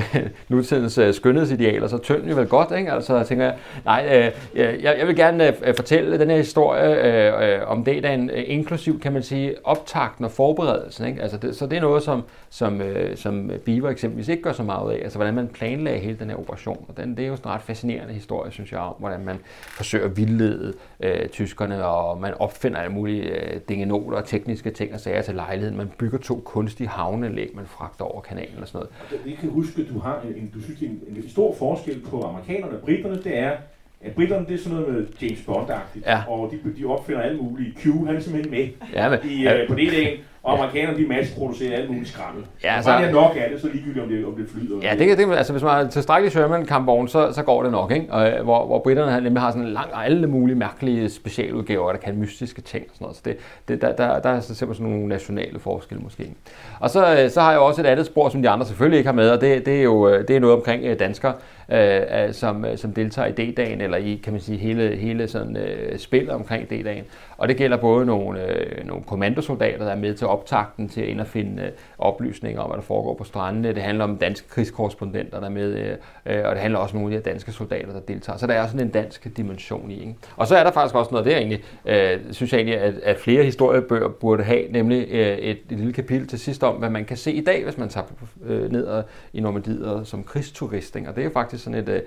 nutidens uh, skønhedsidealer, så tynd jo vel godt, ikke? Altså, jeg tænker, nej, øh, øh, jeg, jeg vil gerne fortælle den her historie om D-dagen, inklusiv, kan man sige, optakten og forberedelsen, ikke? Altså, det, så det er noget, som, som, uh, som Beaver eksempelvis ikke gør så meget af, altså hvordan man planlagde hele den her operation, og den, det er jo sådan en ret fascinerende historie, synes jeg, om hvordan man forsøger at vildlede øh, tyskerne, og man opfinder alle mulige øh, dingenoter og tekniske ting og sager til lejligheden. Man bygger to kunstige havneanlæg, man fragter over kanalen og sådan noget. Jeg kan huske, at du har en, du synes, en, en stor forskel på amerikanerne og britterne, det er, at britterne det er sådan noget med James Bond-agtigt, ja. og de, de opfinder alle mulige. Q, han er simpelthen med ja, men, i, uh, på det dagen, og amerikanerne, de masseproducerer alt muligt skrammel. Ja, altså, Bare det er nok af det, så ligegyldigt, om det, om det flyder. Ja, det, det, altså, hvis man har tilstrækkeligt Sherman kampvogn, så, så går det nok, ikke? Og, øh, hvor, hvor britterne nemlig har sådan en lang, alle mulige mærkelige specialudgaver, der kan mystiske ting og sådan noget. Så det, det, der, der, der er simpelthen sådan nogle nationale forskelle måske. Og så, øh, så har jeg også et andet spor, som de andre selvfølgelig ikke har med, og det, det er jo øh, det er noget omkring danskere, øh, som, øh, som deltager i D-dagen, eller i, kan man sige, hele, hele sådan, øh, spillet omkring D-dagen. Og det gælder både nogle, øh, nogle kommandosoldater, der er med til optakten til at ind og finde øh, oplysninger om, hvad der foregår på strandene. Det handler om danske krigskorrespondenter, der er med, øh, øh og det handler også om nogle af de danske soldater, der deltager. Så der er sådan en dansk dimension i. Ikke? Og så er der faktisk også noget, der egentlig, øh, synes jeg egentlig, at, at flere historiebøger burde have, nemlig øh, et, et lille kapitel til sidst om, hvad man kan se i dag, hvis man tager øh, ned i Normandiet som krigsturist. Ikke? Og det er jo faktisk sådan et, øh,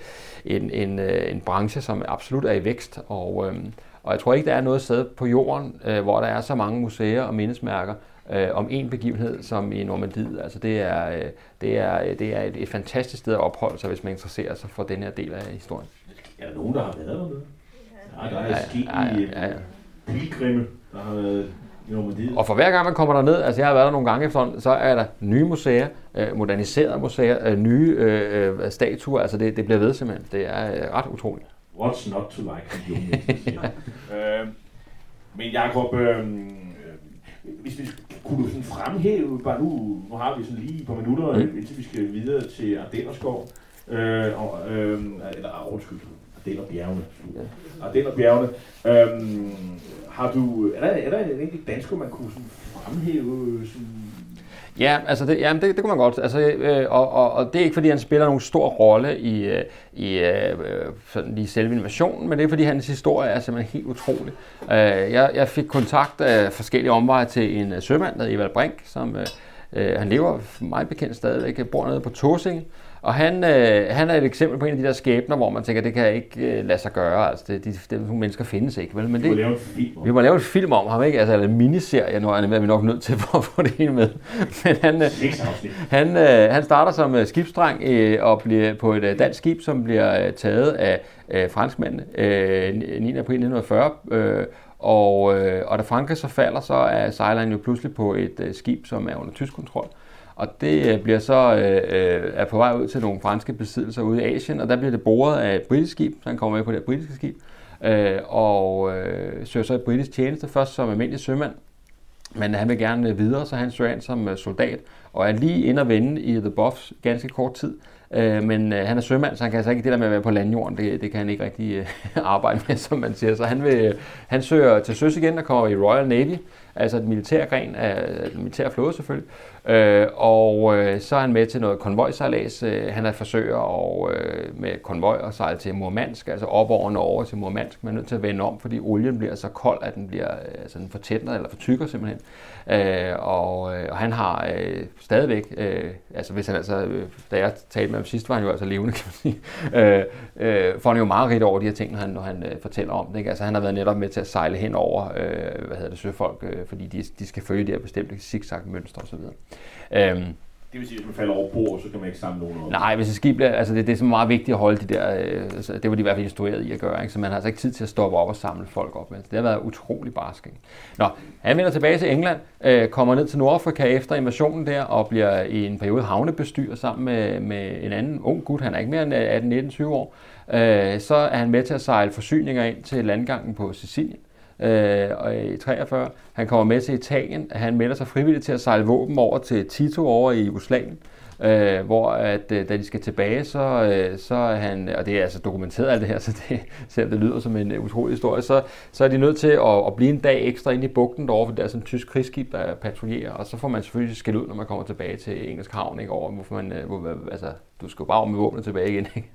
en, en, øh, en branche, som absolut er i vækst, og øh, og jeg tror ikke, der er noget sted på jorden, øh, hvor der er så mange museer og mindesmærker øh, om en begivenhed, som i Normandiet. Altså det er, øh, det er, det er et, et fantastisk sted at opholde sig, hvis man interesserer sig for den her del af historien. Er der nogen, der har været dernede? Ja, der er Ja, sket ja, ja, i ja, ja. pilgrimme, der har været Normandiet. Og for hver gang man kommer derned, altså jeg har været der nogle gange efterhånden, så er der nye museer, øh, moderniserede museer, øh, nye øh, øh, statuer, altså det, det bliver ved simpelthen. Det er øh, ret utroligt. What's not to like, siger. øh, men Jacob, øh, øh, hvis vi, kunne du sådan fremhæve, bare nu, nu har vi sådan lige et par minutter, Mm. indtil vi skal videre til Ardennerskov, øh, og, øh, eller øh, undskyld, Ardennerbjergene. Ardennerbjergene. Øh, har du, er der, er der en enkelt dansker, man kunne sådan fremhæve? Sådan, Ja, altså det, jamen det, det kunne man godt. Altså, øh, og, og, og det er ikke fordi, han spiller nogen stor rolle i, øh, i øh, øh sådan lige selve innovationen, men det er fordi, hans historie er simpelthen helt utrolig. Øh, jeg, jeg fik kontakt af forskellige omveje til en øh, sømand, der hedder Evald Brink, som øh, øh han lever for mig bekendt stadigvæk, bor nede på Tåsinge. Og han, øh, han er et eksempel på en af de der skæbner, hvor man tænker, det kan ikke øh, lade sig gøre. Altså, det, de, de, de mennesker findes ikke, vel? Men det, lave en film om? vi må lave en film om ham, ikke? Altså eller en miniserie, nu er vi nok nødt til for at få det hele med. Men han, øh, han, øh, han starter som øh, skibsdreng øh, og bliver på et øh, dansk skib, som bliver øh, taget af øh, franskmændene øh, 9. april 1940. Øh, og, øh, og da Frankrig så falder, så er sejleren jo pludselig på et øh, skib, som er under tysk kontrol. Og det øh, bliver så øh, øh, er på vej ud til nogle franske besiddelser ude i Asien, og der bliver det boret af et britisk skib, så han kommer med på det britiske skib, øh, og øh, søger så et britisk tjeneste, først som almindelig sømand, men han vil gerne øh, videre, så han søger ind som soldat, og er lige ind og vende i The Buffs ganske kort tid. Øh, men øh, han er sømand, så han kan altså ikke det der med at være på landjorden, det, det kan han ikke rigtig øh, arbejde med, som man siger. Så han, vil, han søger til søs igen og kommer i Royal Navy, altså et militærgren af den militære flåde selvfølgelig. Øh, og øh, så er han med til noget konvojsejlads. Øh, han er forsøger og, øh, med konvoj og sejle til Murmansk, altså op over Norge til Murmansk. Man er nødt til at vende om, fordi olien bliver så kold, at den bliver øh, altså den fortætner eller fortykker simpelthen. Øh, og, øh, og han har øh, stadigvæk, øh, altså hvis han altså, øh, da jeg talte med ham sidst, var han jo altså levende, kan man sige, øh, øh, får han jo meget rigtigt over de her ting, når han, når han øh, fortæller om det. Ikke? Altså han har været netop med til at sejle hen over, øh, hvad hedder det, søfolk, øh, fordi de, de skal følge de her bestemte zigzag-mønstre osv. Øhm, Det vil sige, at hvis man falder over bord, så kan man ikke samle nogen op. Nej, hvis et skib bliver, altså det, det er så meget vigtigt at holde de der, øh, altså, det var de i hvert fald instrueret i at gøre, ikke? så man har altså ikke tid til at stoppe op og samle folk op. Altså, det har været utrolig barsk. Ikke? Nå, han vender tilbage til England, øh, kommer ned til Nordafrika efter invasionen der, og bliver i en periode havnebestyrer sammen med, med en anden ung gut, han er ikke mere end 18, 19, 20 år. Øh, så er han med til at sejle forsyninger ind til landgangen på Sicilien øh, og i 43. Han kommer med til Italien. Han melder sig frivilligt til at sejle våben over til Tito over i Jugoslavien. Øh, hvor at, øh, da de skal tilbage, så, øh, så er han, og det er altså dokumenteret alt det her, så det, selvom det lyder som en øh, utrolig historie, så, så er de nødt til at, at blive en dag ekstra inde i bugten derovre, for der er sådan en tysk krigsskib, der patruljerer, og så får man selvfølgelig skæld ud, når man kommer tilbage til Engelsk Havn, ikke, over, hvorfor man, øh, hvor, altså, du skal jo bare med våbnet tilbage igen, ikke?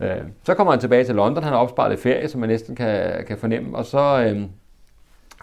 Øh, så kommer han tilbage til London, han har opsparet ferie, som man næsten kan, kan fornemme, og så, øh,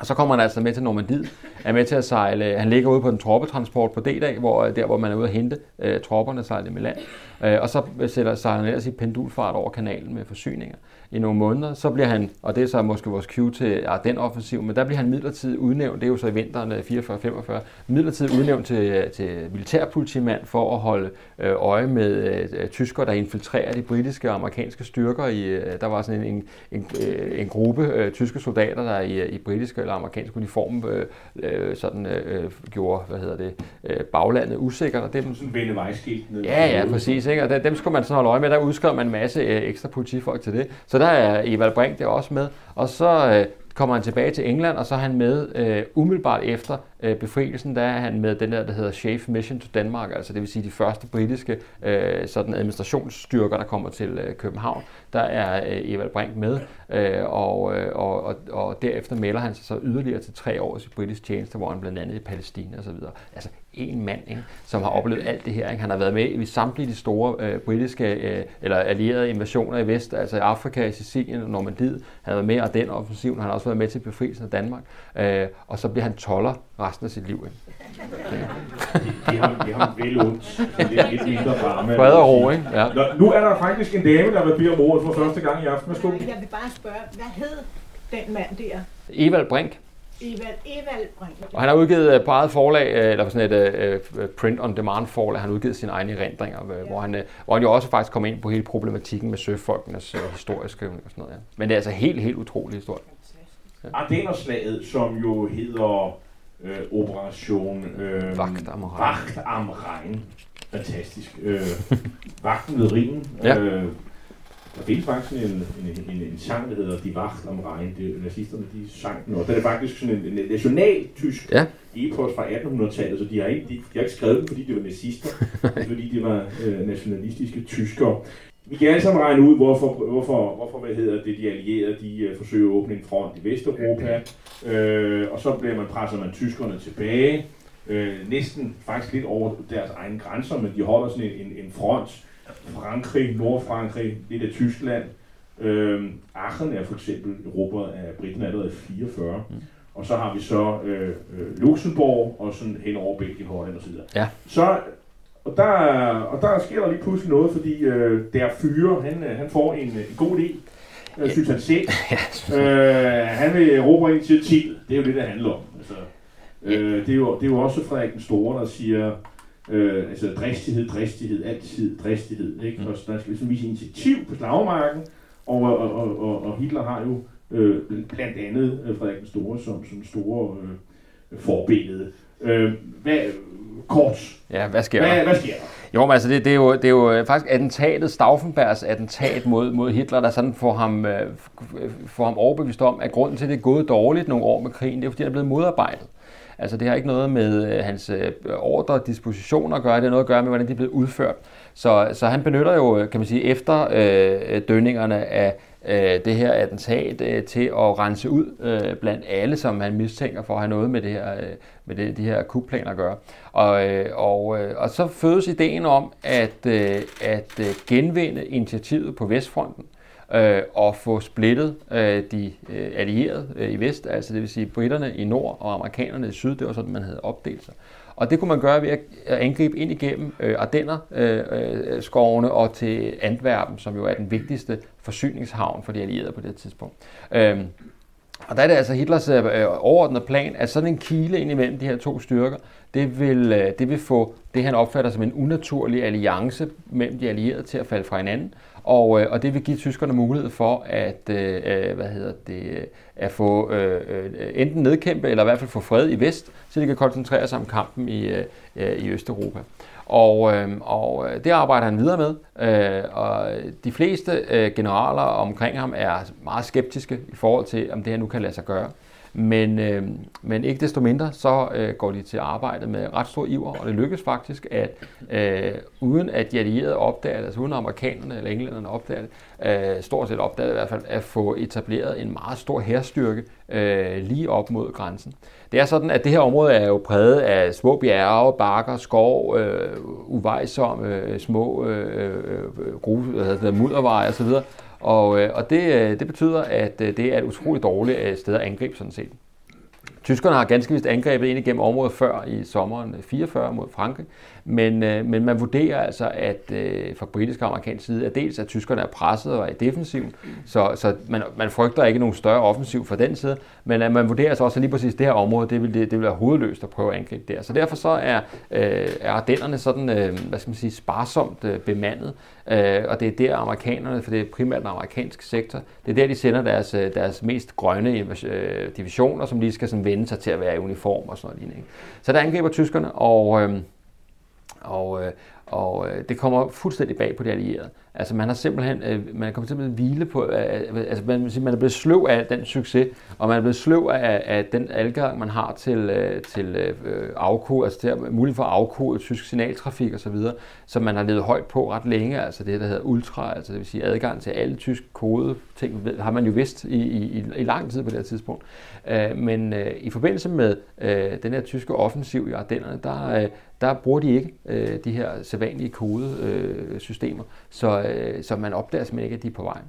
og så kommer han altså med til Normandiet, er med til at sejle, han ligger ude på en troppetransport på D-dag, hvor, øh, der hvor man er ude at hente øh, tropperne sejle i land. Øh, og så sætter, sejler han ellers i pendulfart over kanalen med forsyninger i nogle måneder. Så bliver han, og det er så måske vores cue til den offensiv, men der bliver han midlertidigt udnævnt, det er jo så i vinteren 44-45, midlertidigt udnævnt til, til militærpolitimand for at holde øh, øje med øh, tyskere, der infiltrerer de britiske og amerikanske styrker. I, øh, der var sådan en, en, en, øh, en gruppe øh, tyske soldater, der i, i britiske eller amerikanske uniform øh, øh, sådan, øh, gjorde hvad hedder det, øh, baglandet usikkert. Og dem, Sådan vende vejskilt ned. Ja, ja, præcis. Ikke? Og der- dem skulle man så holde øje med. Der udskrev man en masse øh, ekstra politifolk til det. Så der er Evald Brink der også med. Og så øh, kommer han tilbage til England, og så er han med øh, umiddelbart efter øh, befrielsen, der er han med den der, der hedder Chief Mission to Denmark, altså det vil sige de første britiske øh, sådan administrationsstyrker, der kommer til øh, København. Der er øh, Evald Brink med, øh, og, øh, og, og, og derefter melder han sig så yderligere til tre års i britisk tjeneste, hvor han blandt andet i Palæstina osv. Altså en mand, ikke, som har oplevet alt det her. Ikke? Han har været med i samtlige de store øh, britiske øh, eller allierede invasioner i vest, altså i Afrika, i Sicilien og Normandiet. Han har været med i den offensiv, han har også været med til befrielsen af Danmark. Øh, og så bliver han toller resten af sit liv. Ikke? Det har, det har vel ondt. Det er lidt mindre drama. Fred og ro, ikke? Ja. Nå, nu er der faktisk en dame, der vil bede om ordet for første gang i aften. Værsgo. Jeg vil bare spørge, hvad hed den mand der? Evald Brink. Evald, Evald Brink. Og han har udgivet øh, på eget forlag, øh, eller sådan et uh, print on demand forlag, han har udgivet sine egne erindringer, ja. hvor, han, hvor han jo også faktisk kom ind på hele problematikken med søfolkenes uh, historieskrivning og sådan noget. Ja. Men det er altså helt, helt utrolig historie. Ja. Ardennerslaget, som jo hedder øh, Operation øh, Vagt am Rhein. Vagt am Rhein. Fantastisk. Øh, Vagten ved Rhinen. Ja. Øh, der findes faktisk en, en, en, en sang, der hedder Die Wacht am Rhein. Det er nazisterne, de sang den. Og den er faktisk sådan en, en national tysk Ja. epos fra 1800-tallet, så de har, ikke, de, de har ikke skrevet den, fordi de var nazister, men fordi de var øh, nationalistiske tyskere. Vi kan alle sammen regne ud, hvorfor, hvorfor, hvorfor hvad hedder det, de allierede de, uh, forsøger at åbne en front i Vesteuropa, øh, og så bliver man presser man tyskerne tilbage, øh, næsten faktisk lidt over deres egne grænser, men de holder sådan en, en, en front. Frankrig, Nordfrankrig, lidt af Tyskland. Øh, Aachen er for eksempel Europa af Briten allerede i 44. Mm. Og så har vi så øh, øh, Luxembourg og sådan hen over Belgien, Holland osv. Ja. Så og der, og der sker der lige pludselig noget, fordi øh, der fyre, han, øh, han får en, en god idé, øh, synes han selv. øh, han vil erobre initiativ. Det er jo det, det handler om. Altså, øh, det, er jo, det er jo også Frederik den Store, der siger, øh, altså dristighed, dristighed, altid dristighed. Ikke? Mm. Og der skal ligesom vise initiativ på slagmarken, og, og, og, og, og Hitler har jo øh, blandt andet øh, Frederik den Store som, som store øh, forbillede. Øh, hvad, kort, Ja, hvad sker der? hvad, hvad sker der? Jo, men altså det, det, er jo, det er jo øh, faktisk attentatet, Stauffenbergs attentat mod, mod Hitler, der sådan får ham, øh, får ham overbevist om, at grunden til, at det er gået dårligt nogle år med krigen, det er fordi, han er blevet modarbejdet. Altså det har ikke noget med øh, hans øh, ordre og dispositioner at gøre, det har noget at gøre med, hvordan de er blevet udført. Så, så han benytter jo, øh, kan man sige, efter øh, dønningerne af øh, det her attentat øh, til at rense ud øh, blandt alle, som han mistænker for at have noget med, det her, øh, med det, de her kupplaner at gøre. Og, øh, og, øh, og så fødes ideen om at, øh, at genvinde initiativet på Vestfronten øh, og få splittet øh, de øh, allierede øh, i vest, altså det vil sige britterne i nord og amerikanerne i syd, det var sådan, man havde opdelt sig. Og det kunne man gøre ved at angribe ind igennem øh, Ardenner, øh, øh, skovene og til Antwerpen, som jo er den vigtigste forsyningshavn for de allierede på det tidspunkt. Øh, og der er det altså Hitlers øh, overordnede plan, at sådan en kile ind imellem de her to styrker, det vil, øh, det vil få det, han opfatter som en unaturlig alliance mellem de allierede til at falde fra hinanden. Og, øh, og det vil give tyskerne mulighed for at, øh, øh hvad hedder det, øh, at få øh, øh, enten nedkæmpe eller i hvert fald få fred i vest, så de kan koncentrere sig om kampen i, øh, i Østeuropa. Og, øh, og det arbejder han videre med, øh, og de fleste øh, generaler omkring ham er meget skeptiske i forhold til, om det her nu kan lade sig gøre. Men, øh, men ikke desto mindre, så øh, går de til arbejde med ret stor iver, og det lykkes faktisk, at øh, uden at de allierede opdager det, altså uden amerikanerne eller englænderne opdager det, øh, stort set opdager det i hvert fald, at få etableret en meget stor herstyrke øh, lige op mod grænsen. Det er sådan, at det her område er jo præget af små bjerge, bakker, skov, øh, uvejsomme, øh, små øh, øh, øh grus, altså mudderveje osv., og, øh, og det, øh, det betyder, at øh, det er et utroligt dårligt øh, sted at angribe sådan set. Tyskerne har ganske vist angrebet ind igennem området før i sommeren 44 mod Frankrig, men, øh, men man vurderer altså, at øh, fra britisk og amerikansk side, at dels at tyskerne er presset og er i så, så man, man frygter ikke nogen større offensiv fra den side, men at man vurderer altså også, at lige præcis det her område, det vil, det, det vil være hovedløst at prøve at angribe der. Så derfor så er, øh, er Ardennerne sådan, øh, hvad skal man sige, sparsomt øh, bemandet, øh, og det er der amerikanerne, for det er primært den amerikanske sektor, det er der, de sender deres, øh, deres mest grønne øh, divisioner, som lige skal sådan vende sig til at være i uniform og sådan noget. Så der angriber tyskerne, og... Øh, og, øh, og øh, det kommer fuldstændig bag på de allierede. Altså man har simpelthen, øh, man kommer simpelthen hvile på, øh, øh, altså man, man er blevet sløv af den succes, og man er blevet sløv af, af den adgang, man har til, øh, til øh, afkode, altså til mulighed for at afkode tysk signaltrafik osv., som man har levet højt på ret længe, altså det, der hedder ultra, altså det vil sige adgang til alle tysk kode ting, har man jo vidst i, i, i lang tid på det her tidspunkt. Øh, men øh, i forbindelse med øh, den her tyske offensiv i Ardennerne, der, der bruger de ikke de her sædvanlige kodesystemer, så, så man opdager simpelthen ikke, at de er på vej.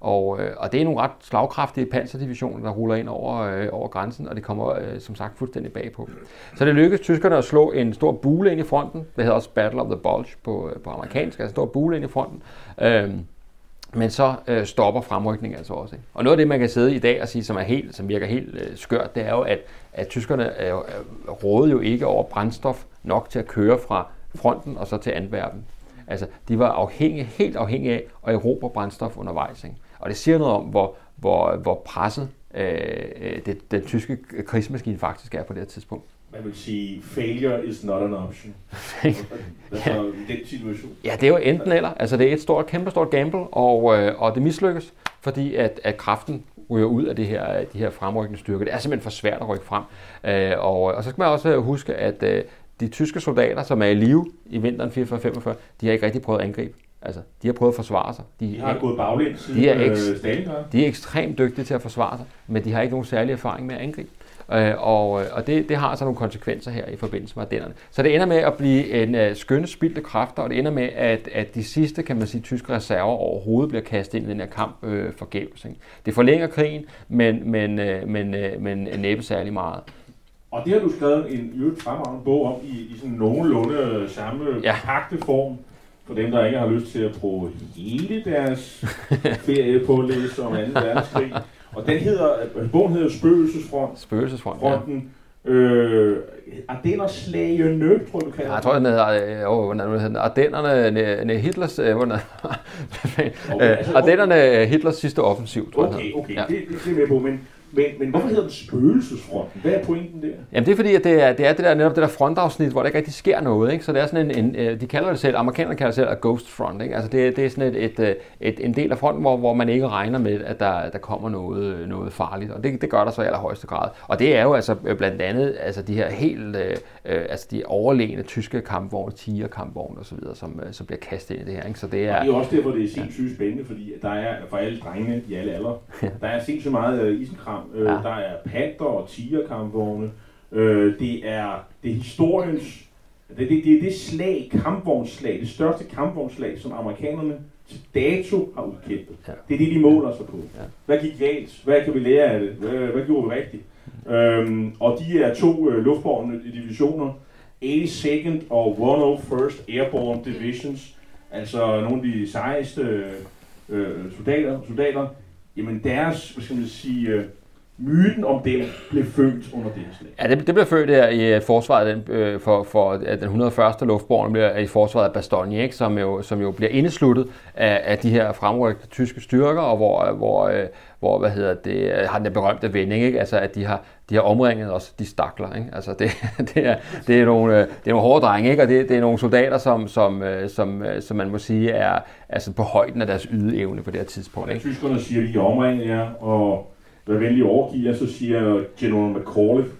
Og, og det er nogle ret slagkraftige panserdivisioner, der ruller ind over, øh, over grænsen, og det kommer øh, som sagt fuldstændig bagpå. Så det lykkedes tyskerne at slå en stor bule ind i fronten. Det hedder også Battle of the Bulge på, på amerikansk, altså en stor bule ind i fronten. Øh, men så øh, stopper fremrykningen altså også. Ikke? Og noget af det, man kan sidde i dag og sige, som, er helt, som virker helt øh, skørt, det er jo, at, at tyskerne øh, rådede jo ikke over brændstof nok til at køre fra fronten og så til Antwerpen. Altså, de var afhængige, helt afhængige af at erobre brændstof undervejs. Ikke? Og det siger noget om, hvor, hvor, hvor presset øh, øh det, den tyske krigsmaskine faktisk er på det her tidspunkt. Man vil sige, failure is not an option. altså, i den situation. Ja, det er jo enten eller. Altså, det er et stort, kæmpe stort gamble, og, øh, og det mislykkes, fordi at, at kraften ryger ud af det her, de her fremrykkende styrker. Det er simpelthen for svært at rykke frem. Øh, og, og så skal man også huske, at øh, de tyske soldater, som er i live i vinteren 44-45, de har ikke rigtig prøvet at angribe. Altså, de har prøvet at forsvare sig. De, de har er, gået baglæns siden de er, eks, Stalingrad. de er ekstremt dygtige til at forsvare sig, men de har ikke nogen særlig erfaring med at angribe. Øh, og og det, det har altså nogle konsekvenser her i forbindelse med Ardennerne. Så det ender med at blive en uh, skønne spildte kræfter, og det ender med, at, at de sidste, kan man sige, tyske reserver overhovedet bliver kastet ind i den her kamp øh, forgæves. Ikke? Det forlænger krigen, men, men, øh, men, øh, men næppe særlig meget. Og det har du skrevet en øvrigt fremragende bog om i, i sådan nogenlunde samme ja. form for dem, der ikke har lyst til at bruge hele deres ferie på at læse om 2. verdenskrig. Og den hedder, bogen hedder Spøgelsesfront. Spøgelsesfront, Fronten. ja. Øh, Ardennerslagene, tror du kalder ja, jeg tror, den hedder, øh, hvordan hedder den? Ardennerne, Hitlers, øh, hvordan, okay, altså, Ardennerne, Hitlers sidste offensiv, tror jeg. Okay, okay, ja. det, det, det er med på, men men, men hvorfor hedder den spøgelsesfronten? Hvad er pointen der? Jamen det er fordi, at det er det, er det der, netop det der frontafsnit, hvor der ikke rigtig sker noget. Ikke? Så det er sådan en, en, øh, de kalder det selv, amerikanerne kalder det selv ghost front. Ikke? Altså det, det er sådan et, et, øh, et, en del af fronten, hvor, hvor man ikke regner med, at der, der kommer noget, noget farligt. Og det, det gør der så i allerhøjeste grad. Og det er jo altså øh, blandt andet altså de her helt, øh, altså de overlegne tyske kampvogne, tiger kampvogne osv., som, som bliver kastet ind i det her. Ikke? Så det er, og det er også derfor, det er sindssygt ja. spændende, fordi der er for alle drengene i alle alder, der er sindssygt meget isenkram Øh, ja. Der er panter og tigerkampvogne. Øh, det er det er historiens det, det, det er det slag, kampvognsslag, det største kampvognsslag, som amerikanerne til dato har udkæmpet. Ja. Det er det, de måler sig på. Ja. Hvad gik galt? Hvad kan vi lære af det? Hvad, hvad gjorde vi rigtigt? Øhm, og de er to øh, luftborne divisioner, 82nd og 101st Airborne Divisions, altså nogle af de sejeste øh, soldater, soldater, jamen deres, hvad skal man sige, øh, myten om dem blev født under det slag? Ja, det, det blev født der i øh, forsvaret den, øh, for, for den 101. luftborgen bliver i forsvaret af Bastogne, ikke, som, jo, som jo bliver indesluttet af, af de her fremrykte tyske styrker, og hvor, hvor, øh, hvor hvad hedder det, øh, har den berømte vending, ikke? Altså, at de har, de har omringet os, de stakler. Ikke? Altså, det, det, er, det, er nogle, det er nogle hårde drenge, ikke? og det, det er nogle soldater, som, som, som, som man må sige er altså på højden af deres ydeevne på det her tidspunkt. Ikke? Tyskerne siger, at de er omringet, ja, og vær venlig overgive, jer, så siger General McCauliffe,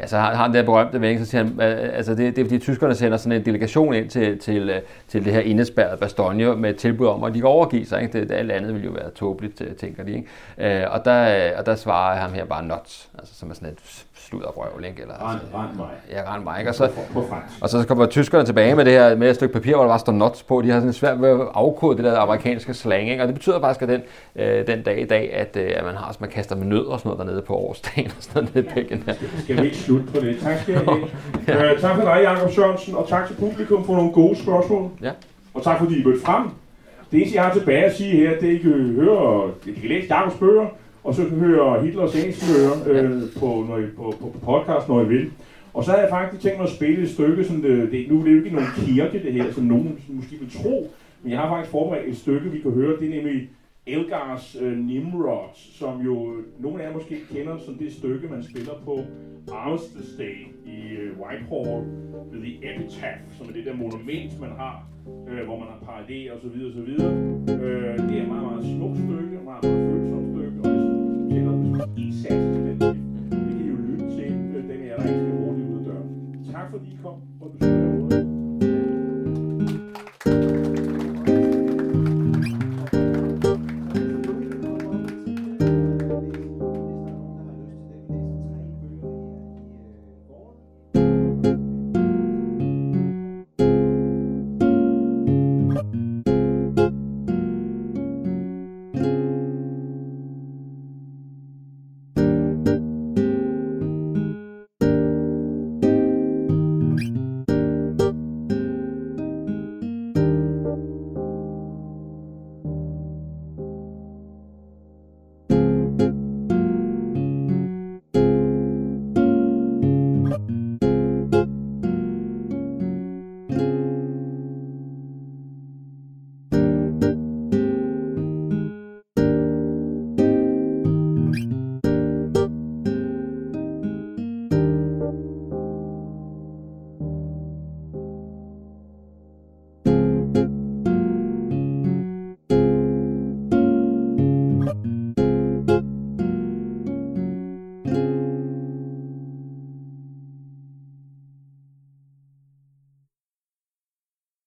Ja, så har han der berømte væg, så siger han, altså det, det er fordi tyskerne sender sådan en delegation ind til, til, til det her indespærrede Bastogne med et tilbud om, at de kan overgive sig. Ikke? Det, det, alt andet vil jo være tåbeligt, tænker de. Ikke? Øh, og, der, og der svarer ham her bare nuts, altså som er sådan et sludderbrøvl, ikke? Eller, rand, altså, rand mig. Ja, rand mig, ikke? Og så, og så kommer tyskerne tilbage med det her med et stykke papir, hvor der bare står nuts på. De har sådan svært ved at afkode det der amerikanske slang, ikke? Og det betyder faktisk, at den, øh, den dag i dag, at, øh, at man har, så man kaster med nød og sådan noget dernede på årsdagen og sådan noget. Skal, skal vi ikke slutte på det? Tak skal jeg have. ja. øh, tak for dig, Jacob Sørensen, og tak til publikum for nogle gode spørgsmål. Ja. Og tak fordi I mødte frem. Det eneste, jeg har tilbage at sige her, det er, at I kan høre, I kan læse Jacobs bøger, og så kan høre Hitlers Æseløer øh, på, når I, på, på, på podcast, når I vil. Og så har jeg faktisk tænkt mig at spille et stykke, som det, det nu er det jo ikke nogen kirke, det her, som nogen måske vil tro, men jeg har faktisk forberedt et stykke, vi kan høre, det er nemlig Elgars øh, Nimrod, som jo øh, nogle af jer måske kender som det stykke, man spiller på Armistice Day i øh, Whitehall ved The Epitaph, som er det der monument, man har, øh, hvor man har paradé og så videre og så videre. Øh, det er et meget, meget smukt stykke, meget, meget følsomt stykke, og det er en sats til den. Det kan I jo lytte til, øh, den er der ikke skal bruge ud af døren. Tak fordi I kom.